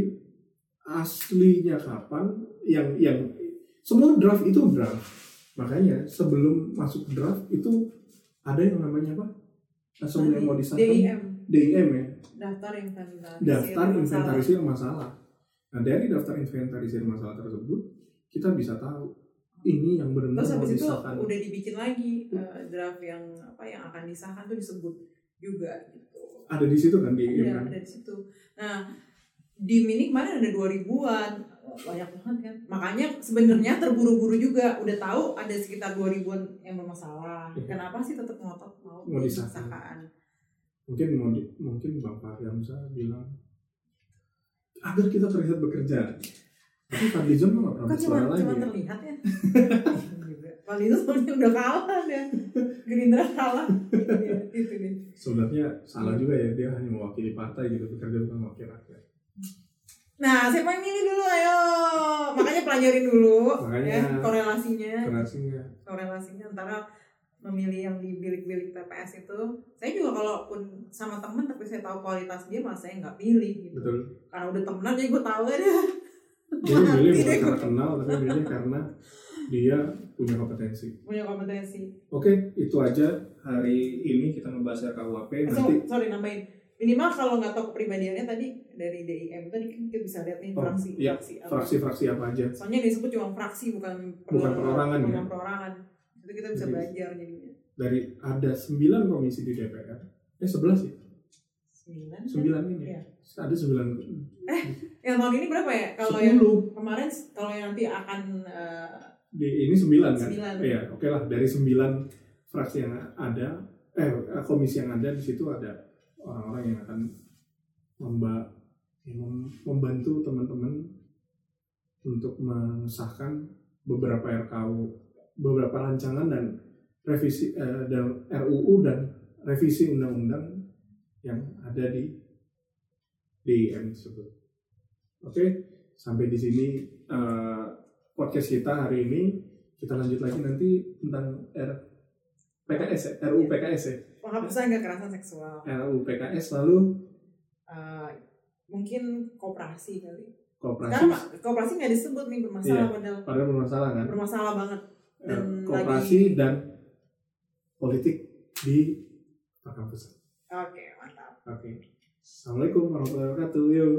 aslinya kapan yang yang semua draft itu draft. Makanya sebelum masuk draft itu ada yang namanya apa? Nah, sebelum yang mau disahkan DIM DIM ya, daftar inventarisir daftar masalah. inventarisir masalah. Nah dari daftar inventarisir masalah tersebut kita bisa tahu ini yang benar-benar Terus habis itu udah dibikin lagi eh, draft yang apa yang akan disahkan tuh disebut juga gitu. Ada di situ kan DIM Ada kan? ada di situ. Nah, di mini kemarin ada 2000-an. Banyak banget kan. Makanya sebenarnya terburu-buru juga. Udah tahu ada sekitar 2000-an yang bermasalah. Iya. Kenapa sih tetap ngotot mau Mau disahkan. Mungkin mau di- mungkin Bang Fahri Hamzah bilang agar kita terlihat bekerja. Tapi Fadlizon mah nggak pernah Kok cuma bersuara lagi. cuma ya? terlihat ya? Kalau itu soalnya udah kalah dia. Gerindra kalah. Iya, itu nih. Sebenarnya salah juga ya dia hanya mewakili partai gitu, bekerja bukan mewakili rakyat. Nah, siapa yang milih dulu? Ayo. Makanya pelajarin dulu Makanya. ya korelasinya. Kerasinya Korelasinya antara memilih yang di bilik-bilik TPS itu. Saya juga kalaupun sama temen tapi saya tahu kualitas dia, malah saya nggak pilih gitu. betul. Karena udah temenan jadi gue tahu aja. Dia milih bukan karena kenal, tapi milih karena dia punya kompetensi. Punya kompetensi. Oke, itu aja hari ini kita ngebahas RKUHP. Eh, Nanti so- sorry nambahin. Minimal kalau nggak tahu kepribadiannya tadi dari DIM tadi kan kita bisa lihat nih Oh, fraksi, iya. fraksi apa. fraksi-fraksi apa aja. Soalnya disebut cuma fraksi bukan Bukan perorangan, ya? bukan perorangan. Itu kita bisa Jadi- belajar jadinya. Dari ada 9 komisi di DPR. Eh 11 ya? Sembilan. 9 ini. Iya. Ada 9 Yang tahun ini berapa ya? Kalau yang 10 kemarin kalau yang nanti akan eh, di ini 9 kan? Sembilan. Iya, oke lah dari 9 fraksi yang ada eh komisi yang ada di situ ada orang-orang yang akan memba ya, mem- membantu teman-teman untuk mengesahkan beberapa RKU, beberapa rancangan dan revisi eh, dan RUU dan revisi undang-undang yang ada di DIM tersebut. Oke, sampai di sini eh, podcast kita hari ini. Kita lanjut lagi nanti tentang R PKS ya, RUU PKS ya, penghapusan kekerasan seksual. RUU PKS lalu Eh, mungkin kooperasi kali. kooperasi Sekarang Pak, kooperasi nggak disebut nih bermasalah Iya. padahal padahal bermasalah kan bermasalah banget. Dan kooperasi lagi- dan politik di perkampusan Oke, mantap. oke assalamualaikum warahmatullahi wabarakatuh. Yuk